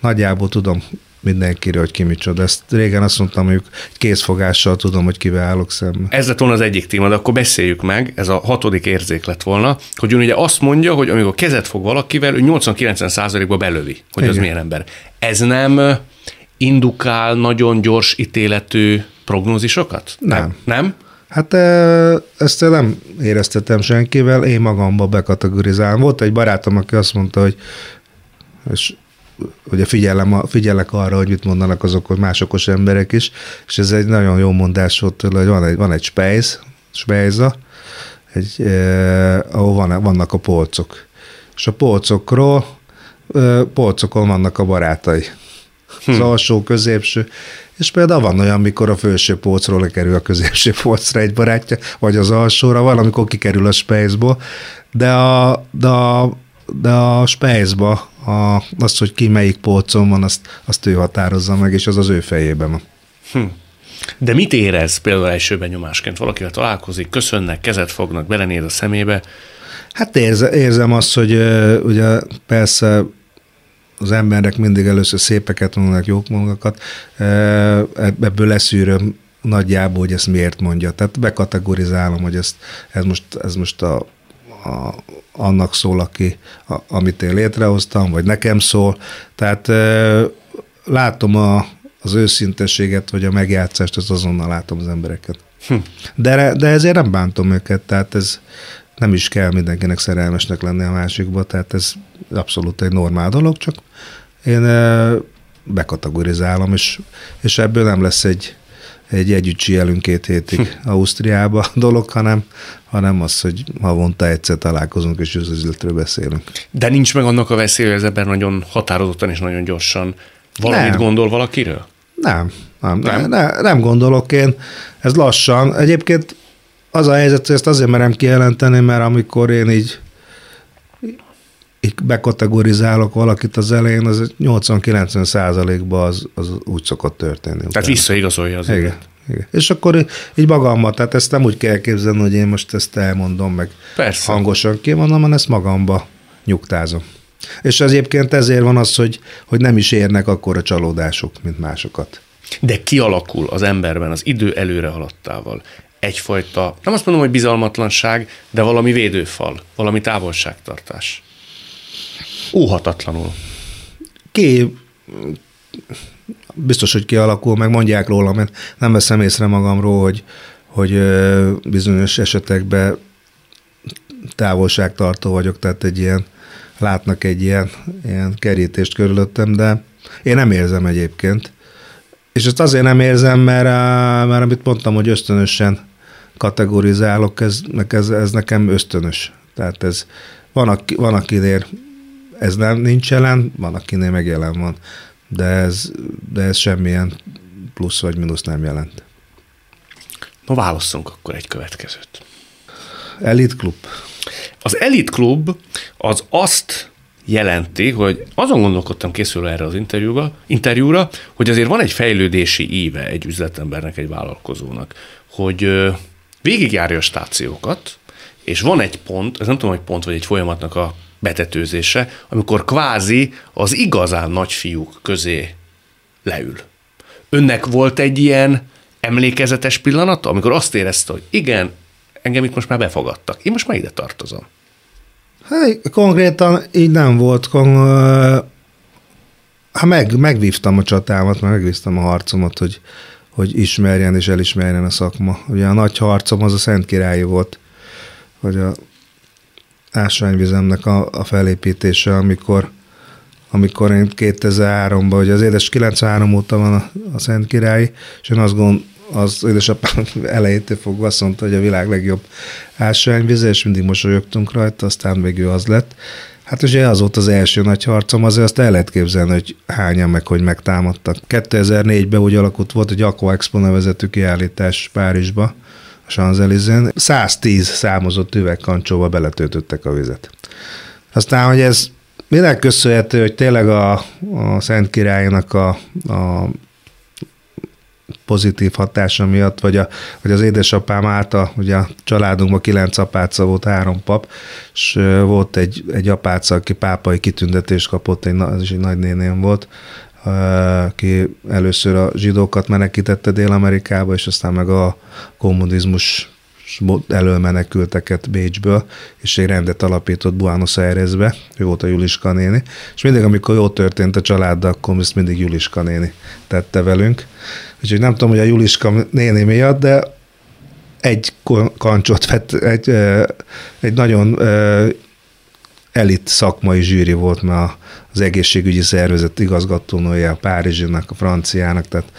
Nagyjából tudom mindenkiről, hogy ki micsoda. Ezt régen azt mondtam, hogy készfogással tudom, hogy kivel állok szemben. Ez lett volna az egyik téma, de akkor beszéljük meg, ez a hatodik érzék lett volna, hogy ön ugye azt mondja, hogy amikor kezet fog valakivel, ő 80-90 ba belövi, hogy Igen. az milyen ember. Ez nem indukál nagyon gyors ítéletű prognózisokat? Nem. Nem? Hát ezt nem éreztetem senkivel, én magamba bekategorizálom. Volt egy barátom, aki azt mondta, hogy és ugye figyelem, figyelek arra, hogy mit mondanak azok hogy másokos emberek is, és ez egy nagyon jó mondás volt tőle, hogy van egy, van egy spejz, spejza, egy, eh, ahol van, vannak a polcok. És a polcokról, eh, polcokon vannak a barátai. Az hm. alsó, középső, és például van olyan, amikor a felső polcról lekerül a középső polcra egy barátja, vagy az alsóra, valamikor kikerül a spejzból, de a, de a, de a spejzba a, azt, hogy ki melyik polcon van, azt, azt ő határozza meg, és az az ő fejében van. Hm. De mit érez például első benyomásként? Valakivel találkozik, köszönnek, kezet fognak, belenéz a szemébe? Hát érze, érzem azt, hogy ugye persze az emberek mindig először szépeket mondanak, jók mondanak, ebből leszűröm nagyjából, hogy ezt miért mondja. Tehát bekategorizálom, hogy ezt, ez most, ez most a, a, annak szól, aki, a, amit én létrehoztam, vagy nekem szól. Tehát látom a, az őszintességet, vagy a megjátszást, az azonnal látom az embereket. Hm. De, de ezért nem bántom őket, tehát ez nem is kell mindenkinek szerelmesnek lenni a másikba, tehát ez abszolút egy normál dolog, csak én bekategorizálom, és, és ebből nem lesz egy, egy együtt jelünk két hétig hm. Ausztriába dolog, hanem, hanem az, hogy havonta egyszer találkozunk, és az üzletről beszélünk. De nincs meg annak a veszély, hogy ez ebben nagyon határozottan és nagyon gyorsan valamit nem. gondol valakiről? Nem, nem, nem, nem, nem gondolok én. Ez lassan. Egyébként az a helyzet, hogy ezt azért merem kijelenteni, mert amikor én így, így bekategorizálok valakit az elején, az 80-90 százalékban az, az úgy szokott történni. Tehát utána. visszaigazolja az Igen. Igen. És akkor így magammal, tehát ezt nem úgy kell képzelni, hogy én most ezt elmondom, meg Persze. hangosan kimondom, hanem ezt magamba nyugtázom. És az egyébként ezért van az, hogy, hogy nem is érnek akkor a csalódások, mint másokat. De kialakul az emberben az idő előre haladtával egyfajta, nem azt mondom, hogy bizalmatlanság, de valami védőfal, valami távolságtartás. Óhatatlanul. Ki, biztos, hogy kialakul, meg mondják róla, mert nem veszem észre magamról, hogy, hogy bizonyos esetekben távolságtartó vagyok, tehát egy ilyen, látnak egy ilyen, ilyen kerítést körülöttem, de én nem érzem egyébként. És ezt azért nem érzem, mert, mert amit mondtam, hogy ösztönösen kategorizálok, ez, ez, ez nekem ösztönös. Tehát ez van, aki, van akinél ez nem nincs jelen, van akinél meg jelen van, de ez, de ez semmilyen plusz vagy mínusz nem jelent. Na válasszunk akkor egy következőt. Elite Club. Az Elite Club az azt jelenti, hogy azon gondolkodtam készülve erre az interjúra, interjúra, hogy azért van egy fejlődési íve egy üzletembernek, egy vállalkozónak, hogy végigjárja a stációkat, és van egy pont, ez nem tudom, hogy pont vagy egy folyamatnak a betetőzése, amikor kvázi az igazán nagyfiúk közé leül. Önnek volt egy ilyen emlékezetes pillanata, amikor azt érezte, hogy igen, engem itt most már befogadtak, én most már ide tartozom. Hát, konkrétan így nem volt. Hát meg, megvívtam a csatámat, megvívtam a harcomat, hogy, hogy ismerjen és elismerjen a szakma. Ugye a nagy harcom az a Szent Királyi volt, hogy a ásványvizemnek a, a felépítése, amikor, amikor én 2003-ban, ugye az édes 93 óta van a, a Szent Királyi, és én azt gond, az édesapám (laughs) elejétől fogva azt mondta, hogy a világ legjobb ásványvize, és mindig mosolyogtunk rajta, aztán végül az lett. Hát ugye az volt az első nagy harcom, azért azt el lehet képzelni, hogy hányan meg, hogy megtámadtak. 2004-ben úgy alakult volt egy Aqua Expo nevezetű kiállítás Párizsba, a Champs-Élysén. 110 számozott üvegkancsóba beletöltöttek a vizet. Aztán, hogy ez minek köszönhető, hogy tényleg a, a Szent Királynak a, a pozitív hatása miatt, vagy, a, vagy az édesapám által, ugye a családunkban kilenc apáca volt, három pap, és volt egy, egy apáca, aki pápai kitüntetést kapott, egy, az is egy nagynéném volt, aki először a zsidókat menekítette Dél-Amerikába, és aztán meg a kommunizmus elől menekülteket Bécsből, és egy rendet alapított Buenos Airesbe, ő volt a Juliska néni, és mindig, amikor jó történt a családdal, akkor ezt mindig Juliska néni tette velünk. Úgyhogy nem tudom, hogy a Juliska néni miatt, de egy kancsot vett, egy, egy nagyon elit szakmai zsűri volt, mert az egészségügyi szervezet igazgatónője a Párizsinak, a franciának, tehát,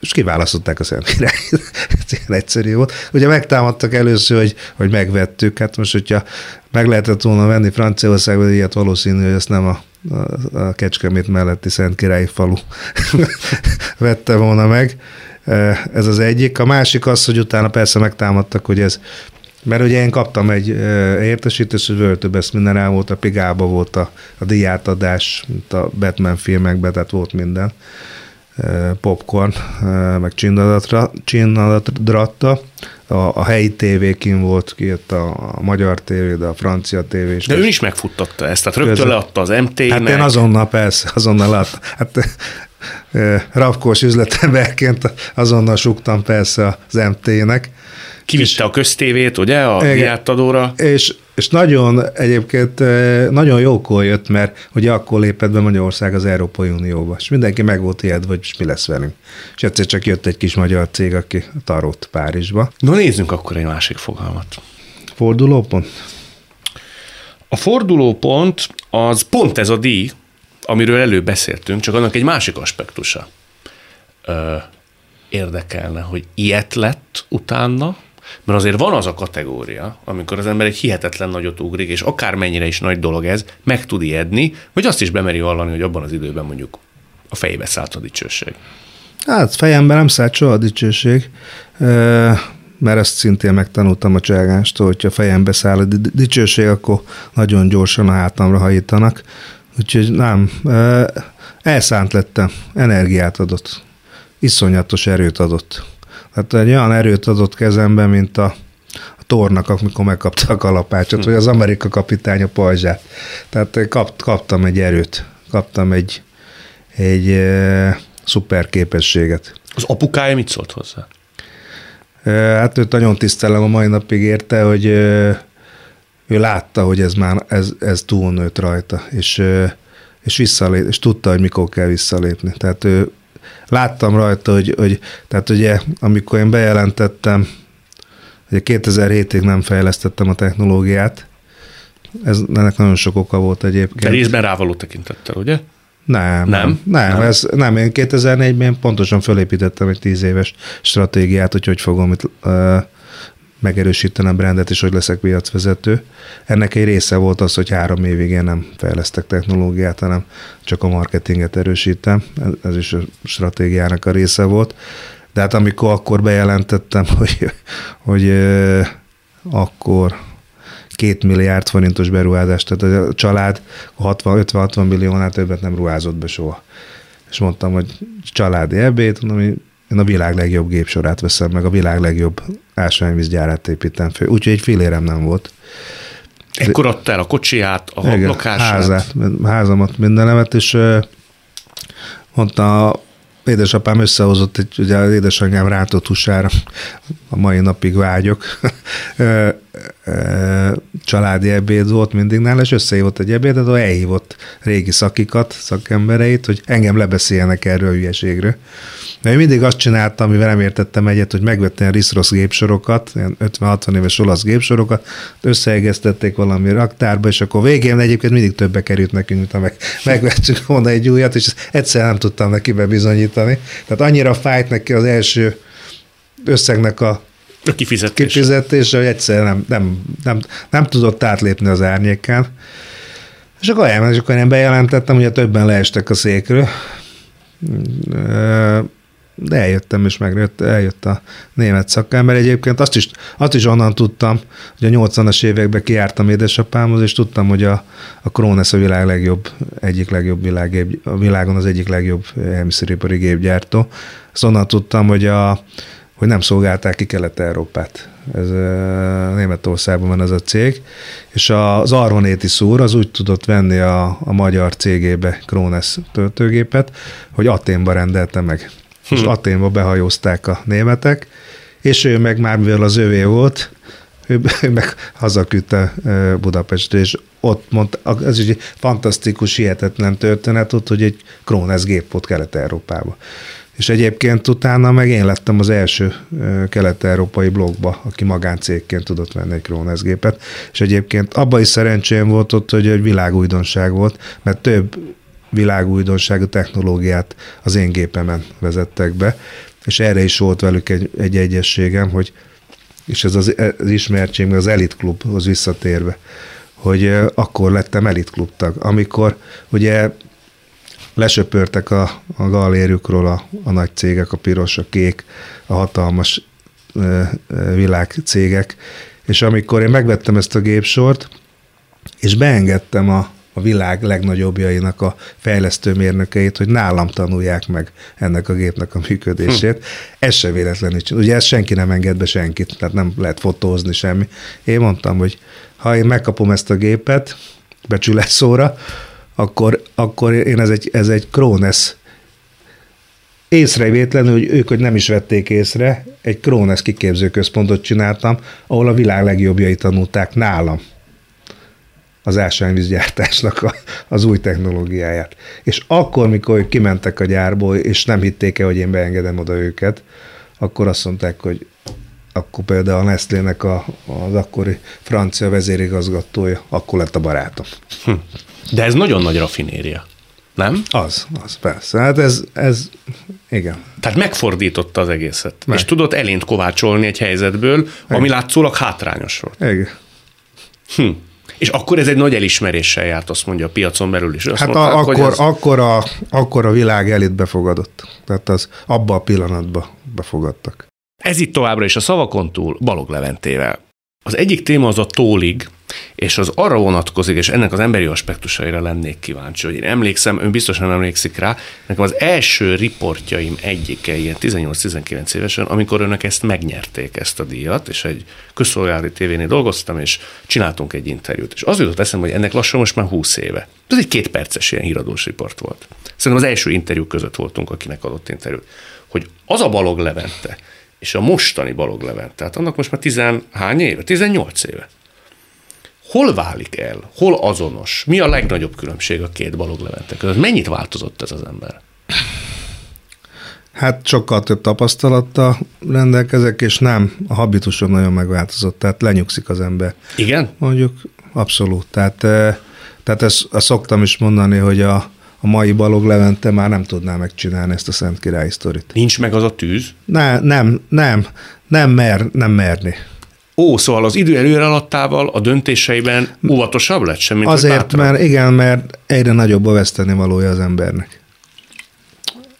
és kiválasztották a Szent Király. (laughs) Ez ilyen egyszerű volt. Ugye megtámadtak először, hogy, hogy megvettük, hát most, hogyha meg lehetett volna venni Franciaországban, ilyet valószínű, hogy ezt nem a, a, Kecskemét melletti Szent Királyi falu (laughs) vette volna meg. Ez az egyik. A másik az, hogy utána persze megtámadtak, hogy ez mert ugye én kaptam egy értesítést, hogy ezt minden el volt, a Pigába volt a, a diátadás, mint a Batman tehát volt minden. Popcorn, meg csinadadratta. A, a helyi tévékin volt, kijött a, a magyar tévé, de a francia tévé is. De ő is megfuttatta ezt, tehát rögtön leadta az mt Hát én azonnal persze, azonnal leadta. Hát rapkós üzletemberként azonnal suktam persze az MT-nek, Kivitte a köztévét, ugye, a diátadóra. És, és nagyon egyébként eh, nagyon jókor jött, mert ugye akkor lépett be Magyarország az Európai Unióba, és mindenki meg volt ijedve, hogy mi lesz velünk. És egyszer csak jött egy kis magyar cég, aki tarót Párizsba. No nézzünk akkor egy másik fogalmat. Fordulópont? A fordulópont az pont ez a díj, amiről előbb beszéltünk, csak annak egy másik aspektusa. Ö, érdekelne, hogy ilyet lett utána, mert azért van az a kategória, amikor az ember egy hihetetlen nagyot ugrik, és akármennyire is nagy dolog ez, meg tud ijedni, vagy azt is bemeri hallani, hogy abban az időben mondjuk a fejébe szállt a dicsőség. Hát fejemben nem szállt soha a dicsőség, mert ezt szintén megtanultam a cságástól, hogyha fejembe száll a dicsőség, akkor nagyon gyorsan a hátamra hajítanak. Úgyhogy nem, elszánt lettem, energiát adott, iszonyatos erőt adott. Hát egy olyan erőt adott kezembe, mint a, tornak, amikor megkapta a kalapácsot, hm. vagy az Amerika kapitány a pajzsát. Tehát kap, kaptam egy erőt, kaptam egy, egy e, szuper képességet. Az apukája mit szólt hozzá? E, hát őt nagyon tisztelem a mai napig érte, hogy e, ő látta, hogy ez már ez, ez túlnőtt rajta, és, e, és, visszalép, és tudta, hogy mikor kell visszalépni. Tehát ő láttam rajta, hogy, hogy tehát ugye, amikor én bejelentettem, hogy 2007-ig nem fejlesztettem a technológiát, ez, ennek nagyon sok oka volt egyébként. De részben rávaló tekintettel, ugye? Nem, nem, nem, nem, Ez, nem. Én 2004-ben pontosan fölépítettem egy tíz éves stratégiát, hogy hogy fogom itt uh, megerősíteni a brandet, és hogy leszek piacvezető. Ennek egy része volt az, hogy három évig én nem fejlesztek technológiát, hanem csak a marketinget erősítem. Ez is a stratégiának a része volt. De hát amikor akkor bejelentettem, (laughs) hogy, hogy akkor két milliárd forintos beruházást, tehát a család 50-60 milliónál többet nem ruházott be soha. És mondtam, hogy családi ebéd, mondom, én a világ legjobb gépsorát veszem meg, a világ legjobb ásványvízgyárát építem fel. Úgyhogy egy félérem nem volt. Ekkor adta el a kocsiját, a Igen, lakását. Házát, házamat, mindenemet, és mondta, édesapám összehozott, egy, ugye az édesanyám rátott húsára, a mai napig vágyok, családi ebéd volt mindig nála, és összehívott egy ebédet, ahol elhívott régi szakikat, szakembereit, hogy engem lebeszéljenek erről a hülyeségről. Mert én mindig azt csináltam, amivel nem értettem egyet, hogy megvettem Riszrosz gépsorokat, ilyen 50-60 éves olasz gépsorokat, összeegeztették valami raktárba, és akkor végén egyébként mindig többe került nekünk, mint ha meg, megvettük volna egy újat, és egyszer nem tudtam neki bebizonyítani. Tehát annyira fájt neki az első összegnek a a kifizetése. kifizetése, hogy egyszer nem, nem, nem, nem tudott átlépni az árnyékán. És akkor elment, és akkor én bejelentettem, hogy többen leestek a székről de eljöttem, és megjött, eljött a német szakember. Egyébként azt is, azt is onnan tudtam, hogy a 80-as években kiártam édesapámhoz, és tudtam, hogy a, a Krones a világ legjobb, egyik legjobb világ, a világon az egyik legjobb elmiszeripari gépgyártó. Azt onnan tudtam, hogy, a, hogy nem szolgálták ki Kelet-Európát. Ez Németországban van ez a cég, és az Arvonéti szúr az úgy tudott venni a, a magyar cégébe Krones töltőgépet, hogy Aténba rendelte meg és hm. Aténba behajózták a németek, és ő meg már, mivel az övé volt, ő, ő meg hazaküldte Budapestre, és ott mondta, ez egy fantasztikus, hihetetlen történet ott, hogy egy Krónesz gép volt Kelet-Európába. És egyébként utána meg én lettem az első kelet-európai blogba, aki magáncégként tudott venni egy Krones gépet. És egyébként abban is szerencsém volt ott, hogy egy világújdonság volt, mert több világújdonságú technológiát az én gépemen vezettek be, és erre is volt velük egy, egy egyességem, hogy és ez az, az ismertség, az Elite Klubhoz visszatérve, hogy akkor lettem Elite Klub tag, amikor ugye lesöpörtek a, a galériukról a, a nagy cégek, a piros, a kék, a hatalmas világcégek, és amikor én megvettem ezt a gépsort, és beengedtem a, a világ legnagyobbjainak a fejlesztő mérnökeit, hogy nálam tanulják meg ennek a gépnek a működését. Hm. Ez se véletlenül. Ugye ezt senki nem enged be senkit, tehát nem lehet fotózni semmi. Én mondtam, hogy ha én megkapom ezt a gépet becsületszóra, akkor, akkor én ez egy, ez egy Krones észrevétlenül, hogy ők, hogy nem is vették észre, egy Krones kiképzőközpontot csináltam, ahol a világ legjobbjai tanulták nálam az ásványvízgyártásnak a, az új technológiáját. És akkor, mikor ők kimentek a gyárból, és nem hitték el, hogy én beengedem oda őket, akkor azt mondták, hogy akkor például a Nestlének a, az akkori francia vezérigazgatója, akkor lett a barátom. Hm. De ez nagyon nagy rafinéria, nem? Az, az persze. Hát ez, ez igen. Tehát megfordította az egészet. Meg. És tudott elént kovácsolni egy helyzetből, igen. ami látszólag hátrányos volt. Igen. Hm. És akkor ez egy nagy elismeréssel járt, azt mondja a piacon belül is. Azt hát mondták, a, akkor, ez... akkor, a, akkor a világ elit befogadott. Tehát az abba a pillanatban befogadtak. Ez itt továbbra is a szavakon túl Balog Leventével. Az egyik téma az a tólig, és az arra vonatkozik, és ennek az emberi aspektusaira lennék kíváncsi, hogy én emlékszem, ön biztos nem emlékszik rá, nekem az első riportjaim egyike ilyen 18-19 évesen, amikor önök ezt megnyerték, ezt a díjat, és egy közszolgálati tévénél dolgoztam, és csináltunk egy interjút. És az jutott eszembe, hogy ennek lassan most már 20 éve. Ez egy két perces ilyen híradós riport volt. Szerintem az első interjú között voltunk, akinek adott interjút. Hogy az a Balog Levente, és a mostani Balog Levente, tehát annak most már tizenhány éve? 18 éve hol válik el, hol azonos, mi a legnagyobb különbség a két Balog Levente között? Mennyit változott ez az ember? Hát sokkal több tapasztalattal rendelkezek, és nem, a habitusom nagyon megváltozott, tehát lenyugszik az ember. Igen? Mondjuk abszolút. Tehát, eh, tehát ezt, ezt szoktam is mondani, hogy a, a mai Balog Levente már nem tudná megcsinálni ezt a Szent Király sztorit. Nincs meg az a tűz? Ne, nem, nem, nem mer, nem merni. Ó, szóval az idő előre alattával a döntéseiben óvatosabb lett sem, mint Azért, mert igen, mert egyre nagyobb a veszteni valója az embernek.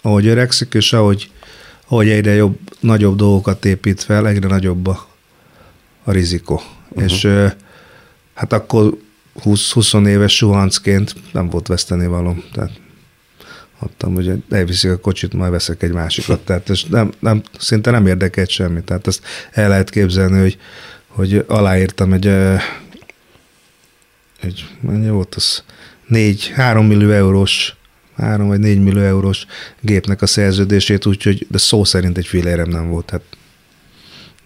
Ahogy öregszik, és ahogy, ahogy egyre jobb, nagyobb dolgokat épít fel, egyre nagyobb a, a rizikó. Uh-huh. És hát akkor 20-20 éves suhancként nem volt veszteni való. Tehát adtam, hogy elviszik a kocsit, majd veszek egy másikat. Tehát ez nem, nem, szinte nem érdekelt semmi. Tehát ezt el lehet képzelni, hogy, hogy aláírtam egy, egy mennyi volt az, négy, három millió eurós három vagy négy millió eurós gépnek a szerződését, úgyhogy de szó szerint egy fillérem nem volt. Hát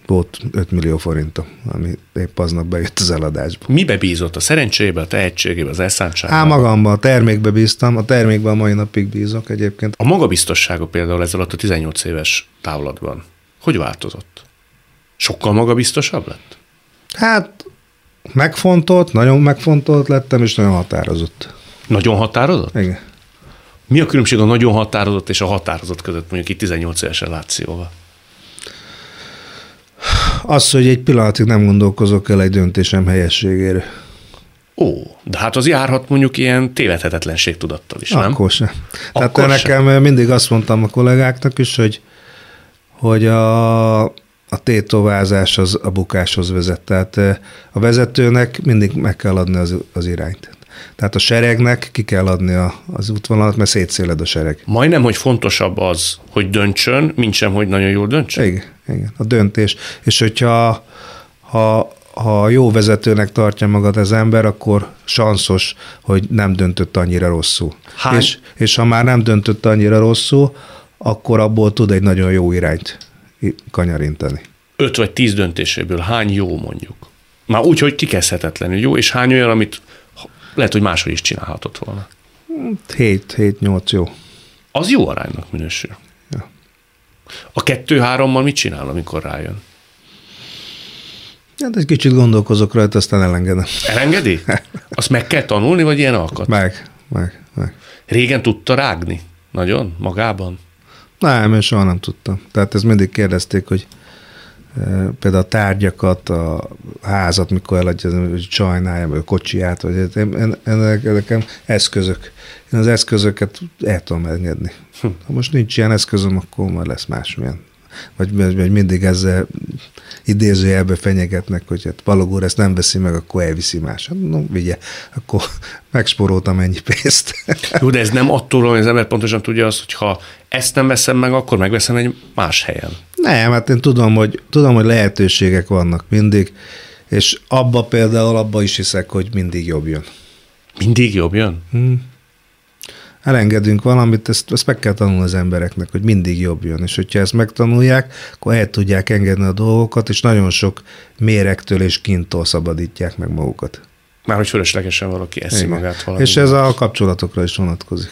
volt 5 millió forinta, ami épp aznap bejött az eladásba. Mibe bízott? A szerencsébe, a tehetségébe, az elszántságba? Á, magamban, a termékbe bíztam, a termékben a mai napig bízok egyébként. A magabiztossága például ezzel alatt a 18 éves távlatban, hogy változott? Sokkal magabiztosabb lett? Hát megfontolt, nagyon megfontolt lettem, és nagyon határozott. Nagyon határozott? Igen. Mi a különbség a nagyon határozott és a határozott között, mondjuk itt 18 évesen látszióval? Az, hogy egy pillanatig nem gondolkozok el egy döntésem helyességére. Ó, de hát az járhat mondjuk ilyen tévedhetetlenség tudattal is, nem? Akkor sem. Akkor Tehát nekem sem. mindig azt mondtam a kollégáknak is, hogy, hogy a, a tétovázás az a bukáshoz vezet. Tehát eh, a vezetőnek mindig meg kell adni az, az irányt. Tehát a seregnek ki kell adni a, az útvonalat, mert szétszéled a sereg. Majdnem, hogy fontosabb az, hogy döntsön, mint sem, hogy nagyon jól döntsön? Igen, igen a döntés. És hogyha ha, ha jó vezetőnek tartja magad az ember, akkor sanszos, hogy nem döntött annyira rosszul. Hány? És, és ha már nem döntött annyira rosszul, akkor abból tud egy nagyon jó irányt kanyarintani. Öt vagy tíz döntéséből hány jó mondjuk? Már úgy, hogy kikezdhetetlenül jó, és hány olyan, amit lehet, hogy máshogy is csinálhatott volna. 7-8 jó. Az jó aránynak minősül. Ja. A kettő-hárommal mit csinál, amikor rájön? Hát egy kicsit gondolkozok rajta, aztán elengedem. Elengedi? (laughs) Azt meg kell tanulni, vagy ilyen alkat? Meg, meg, meg. Régen tudta rágni? Nagyon? Magában? Nem, én soha nem tudtam. Tehát ez mindig kérdezték, hogy e, például a tárgyakat, a házat, mikor eladja, hogy sajnálja, vagy a kocsiját, vagy én, én, én, nekem eszközök. Én az eszközöket el tudom engedni. Hm. Ha most nincs ilyen eszközöm, akkor már lesz másmilyen vagy, vagy mindig ezzel idézőjelbe fenyegetnek, hogy hát Balogór ezt nem veszi meg, akkor elviszi más. Hát, no, vigye, akkor (laughs) megsporoltam ennyi pénzt. (laughs) Jó, de ez nem attól, hogy az ember pontosan tudja azt, hogy ha ezt nem veszem meg, akkor megveszem egy más helyen. Nem, hát én tudom, hogy, tudom, hogy lehetőségek vannak mindig, és abba például, abba is hiszek, hogy mindig jobb jön. Mindig jobb jön? Hmm elengedünk valamit, ezt, ezt meg kell tanulni az embereknek, hogy mindig jobb jön. És hogyha ezt megtanulják, akkor el tudják engedni a dolgokat, és nagyon sok mérektől és kintól szabadítják meg magukat. Már hogy fölöslegesen valaki eszi Igen. magát valami. És ez a kapcsolatokra is vonatkozik.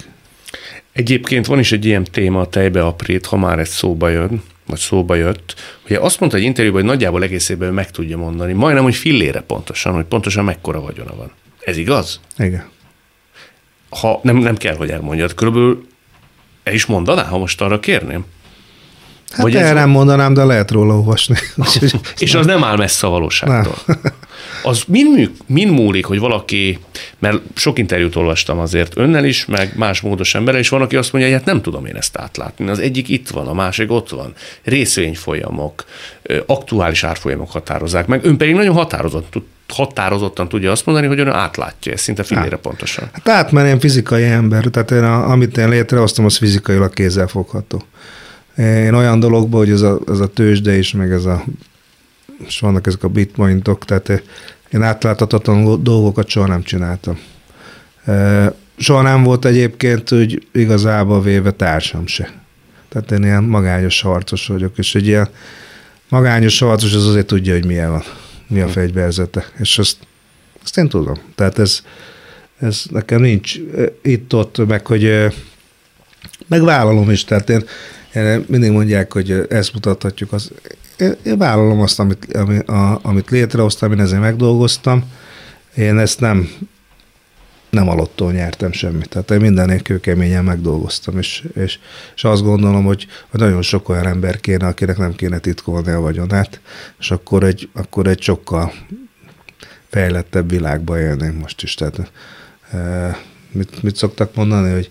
Egyébként van is egy ilyen téma a tejbe aprét, ha már ez szóba jön, vagy szóba jött. Ugye azt mondta egy interjúban, hogy nagyjából egészében meg tudja mondani, majdnem, hogy fillére pontosan, hogy pontosan mekkora vagyona van. Ez igaz? Igen ha nem, nem kell, hogy elmondjad, körülbelül el is mondaná, ha most arra kérném? Hát Vagy el nem mondanám, de lehet róla olvasni. (laughs) és az nem áll messze a valóságtól. Nem. Az mind, mind múlik, hogy valaki, mert sok interjút olvastam azért önnel is, meg más módos emberrel, és van, aki azt mondja, hogy hát nem tudom én ezt átlátni. Az egyik itt van, a másik ott van. Részvényfolyamok, aktuális árfolyamok határozzák meg. Ön pedig nagyon határozott tud határozottan tudja azt mondani, hogy ön átlátja ezt szinte fillére pontosan. Hát át, mert én fizikai ember, tehát én a, amit én létrehoztam, az fizikailag kézzelfogható. Én olyan dologban, hogy ez a, ez a tőzsde is, meg ez a, és vannak ezek a bitpointok, tehát én átláthatatlan dolgokat soha nem csináltam. Soha nem volt egyébként, hogy igazából véve társam se. Tehát én ilyen magányos harcos vagyok, és egy ilyen magányos harcos az azért tudja, hogy milyen van mi a fegyverzete, és azt, azt én tudom. Tehát ez, ez nekem nincs itt-ott, meg hogy megvállalom is, tehát én, én mindig mondják, hogy ezt mutathatjuk, az, én, vállalom azt, amit, ami, a, amit létrehoztam, én ezért megdolgoztam, én ezt nem nem alattól nyertem semmit. Tehát én mindennél kőkeményen megdolgoztam, és, és, és azt gondolom, hogy, nagyon sok olyan ember kéne, akinek nem kéne titkolni a vagyonát, és akkor egy, akkor egy sokkal fejlettebb világban élnénk most is. Tehát, e, mit, mit szoktak mondani, hogy,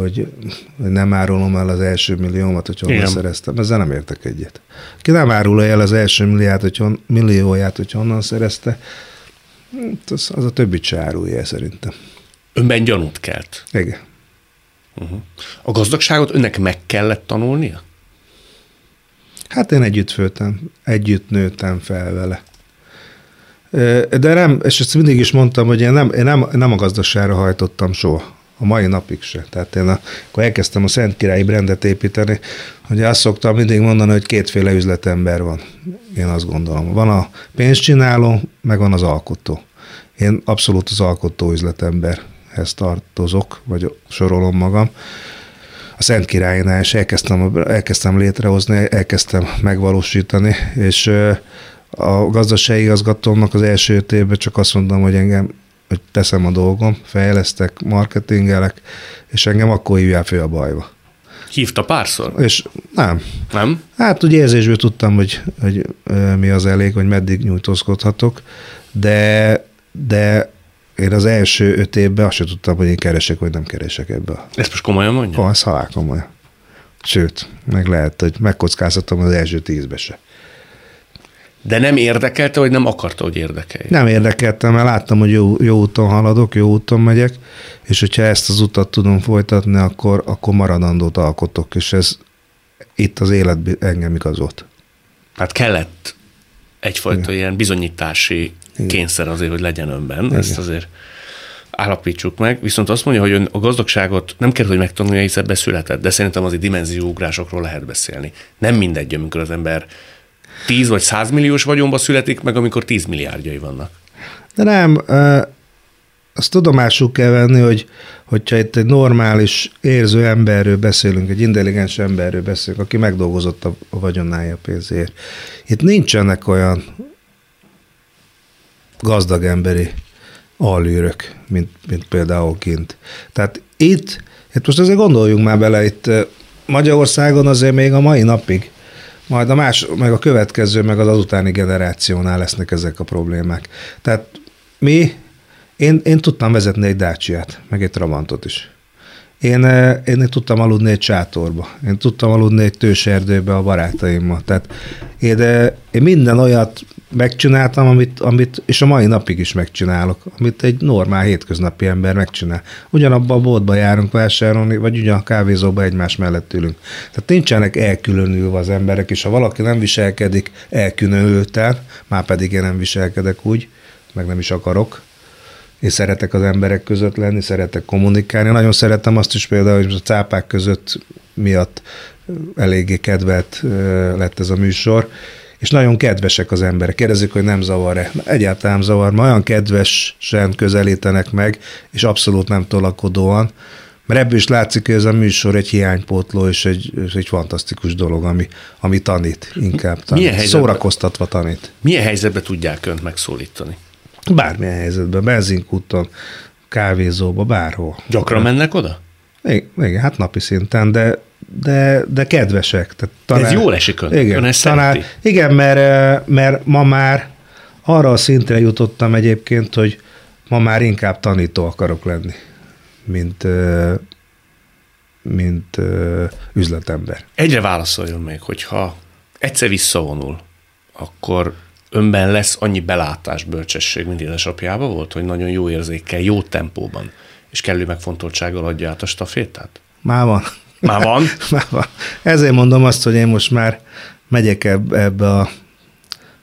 hogy, nem árulom el az első milliómat, hogy honnan Igen. szereztem. Ezzel nem értek egyet. Ki nem árulja el az első millióját, hogy hon, millióját, hogy honnan szerezte, hát az, az a többit se árulja el szerintem. Önben gyanút kelt. Igen. Uh-huh. A gazdagságot önnek meg kellett tanulnia? Hát én együtt föltem, együtt nőttem fel vele. De nem, és ezt mindig is mondtam, hogy én nem, én nem, nem a gazdaságra hajtottam soha. A mai napig se. Tehát én a, akkor elkezdtem a Szent Királyi brendet építeni, hogy azt szoktam mindig mondani, hogy kétféle üzletember van. Én azt gondolom. Van a pénzcsináló, meg van az alkotó. Én abszolút az alkotó üzletember hez tartozok, vagy sorolom magam. A Szent Királynál is elkezdtem, elkezdtem létrehozni, elkezdtem megvalósítani, és a gazdasági igazgatómnak az első öt évben csak azt mondtam, hogy engem hogy teszem a dolgom, fejlesztek, marketingelek, és engem akkor hívják fő a bajba. Hívta párszor? És nem. Nem? Hát ugye érzésből tudtam, hogy, hogy mi az elég, hogy meddig nyújtózkodhatok, de, de én az első öt évben azt sem tudtam, hogy én keresek, vagy nem keresek ebbe. Ezt most komolyan mondja? Ha, ez halál komolyan. Sőt, meg lehet, hogy megkockáztatom az első tízbe se. De nem érdekelte, vagy nem akarta, hogy érdekelj? Nem érdekelte, mert láttam, hogy jó, jó úton haladok, jó úton megyek, és hogyha ezt az utat tudom folytatni, akkor, akkor maradandót alkotok, és ez itt az élet engem igazolt. Hát kellett egyfajta Igen. ilyen bizonyítási igen. kényszer azért, hogy legyen önben. Igen. Ezt azért állapítsuk meg. Viszont azt mondja, hogy ön a gazdagságot nem kell, hogy megtanulja, hiszen beszületett, de szerintem azért dimenzióugrásokról lehet beszélni. Nem mindegy, amikor az ember 10 vagy 100 milliós vagyonba születik, meg amikor 10 milliárdjai vannak. De nem, azt tudomásul kell venni, hogy hogyha itt egy normális, érző emberről beszélünk, egy intelligens emberről beszélünk, aki megdolgozott a, vagyonája pénzért. Itt nincsenek olyan gazdag emberi alűrök, mint, mint például kint. Tehát itt, itt most azért gondoljunk már bele, itt Magyarországon azért még a mai napig, majd a más, meg a következő, meg az azutáni generációnál lesznek ezek a problémák. Tehát mi, én, én tudtam vezetni egy dácsiát, meg egy Trabantot is. Én, én tudtam aludni egy sátorba, én tudtam aludni egy tőserdőbe a barátaimmal. Tehát én, én minden olyat megcsináltam, amit, amit, és a mai napig is megcsinálok, amit egy normál hétköznapi ember megcsinál. Ugyanabban a boltba járunk vásárolni, vagy ugyan a kávézóba egymás mellett ülünk. Tehát nincsenek elkülönülve az emberek, és ha valaki nem viselkedik elkülönülten, már pedig én nem viselkedek úgy, meg nem is akarok, én szeretek az emberek között lenni, szeretek kommunikálni. Nagyon szeretem azt is például, hogy a cápák között miatt eléggé kedvelt lett ez a műsor, és nagyon kedvesek az emberek. Kérdezik, hogy nem zavar-e. Egyáltalán zavar, ma olyan kedvesen közelítenek meg, és abszolút nem tolakodóan, mert ebből is látszik, hogy ez a műsor egy hiánypótló, és egy, egy fantasztikus dolog, ami, ami tanít, inkább tanít. Milyen Szórakoztatva tanít. Milyen helyzetben tudják önt megszólítani? Bármilyen helyzetben, benzinkúton, kávézóba, bárhol. Gyakran mennek oda? Igen, igen hát napi szinten, de de, de kedvesek. Tehát tanár, ez jól esik ön. Igen, ön tanár, igen mert, mert ma már arra a szintre jutottam egyébként, hogy ma már inkább tanító akarok lenni, mint, mint üzletember. Egyre válaszoljon még, hogyha egyszer visszavonul, akkor önben lesz annyi belátás, bölcsesség, mint édesapjában volt, hogy nagyon jó érzékkel, jó tempóban és kellő megfontoltsággal adja át a stafétát? Már van. Már van? (laughs) Már van. Ezért mondom azt, hogy én most már megyek ebbe a,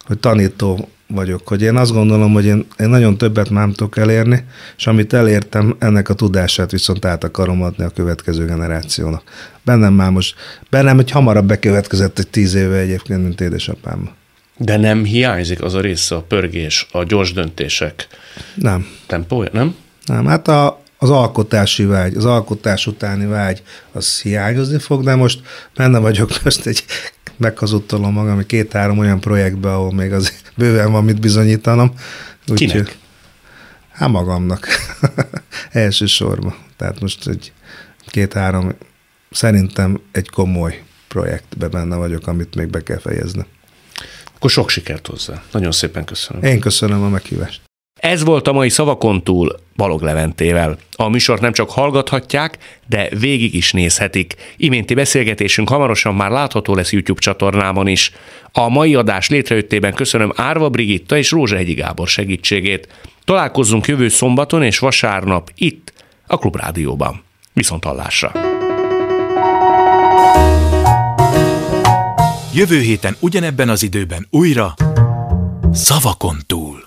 hogy tanító vagyok, hogy én azt gondolom, hogy én, én nagyon többet már tudok elérni, és amit elértem, ennek a tudását viszont át akarom adni a következő generációnak. Bennem már most, bennem hogy hamarabb bekövetkezett egy tíz éve egyébként, mint édesapám. De nem hiányzik az a része, a pörgés, a gyors döntések nem. tempója, nem? Nem, hát a, az alkotási vágy, az alkotás utáni vágy, az hiányozni fog, de most benne vagyok (laughs) most egy meghazudtolom magam, két-három olyan projektbe, ahol még az (laughs) bőven van mit bizonyítanom. Úgy, Kinek? Hát magamnak. (laughs) Elsősorban. Tehát most egy két-három, szerintem egy komoly projektbe benne vagyok, amit még be kell fejezni. Akkor sok sikert hozzá. Nagyon szépen köszönöm. Én köszönöm a meghívást. Ez volt a mai Szavakon túl Balog Leventével. A műsort nem csak hallgathatják, de végig is nézhetik. Iménti beszélgetésünk hamarosan már látható lesz YouTube csatornában is. A mai adás létrejöttében köszönöm Árva Brigitta és Rózsehegyi Gábor segítségét. Találkozzunk jövő szombaton és vasárnap itt, a Klubrádióban. Viszont hallásra! Jövő héten ugyanebben az időben újra Szavakon túl.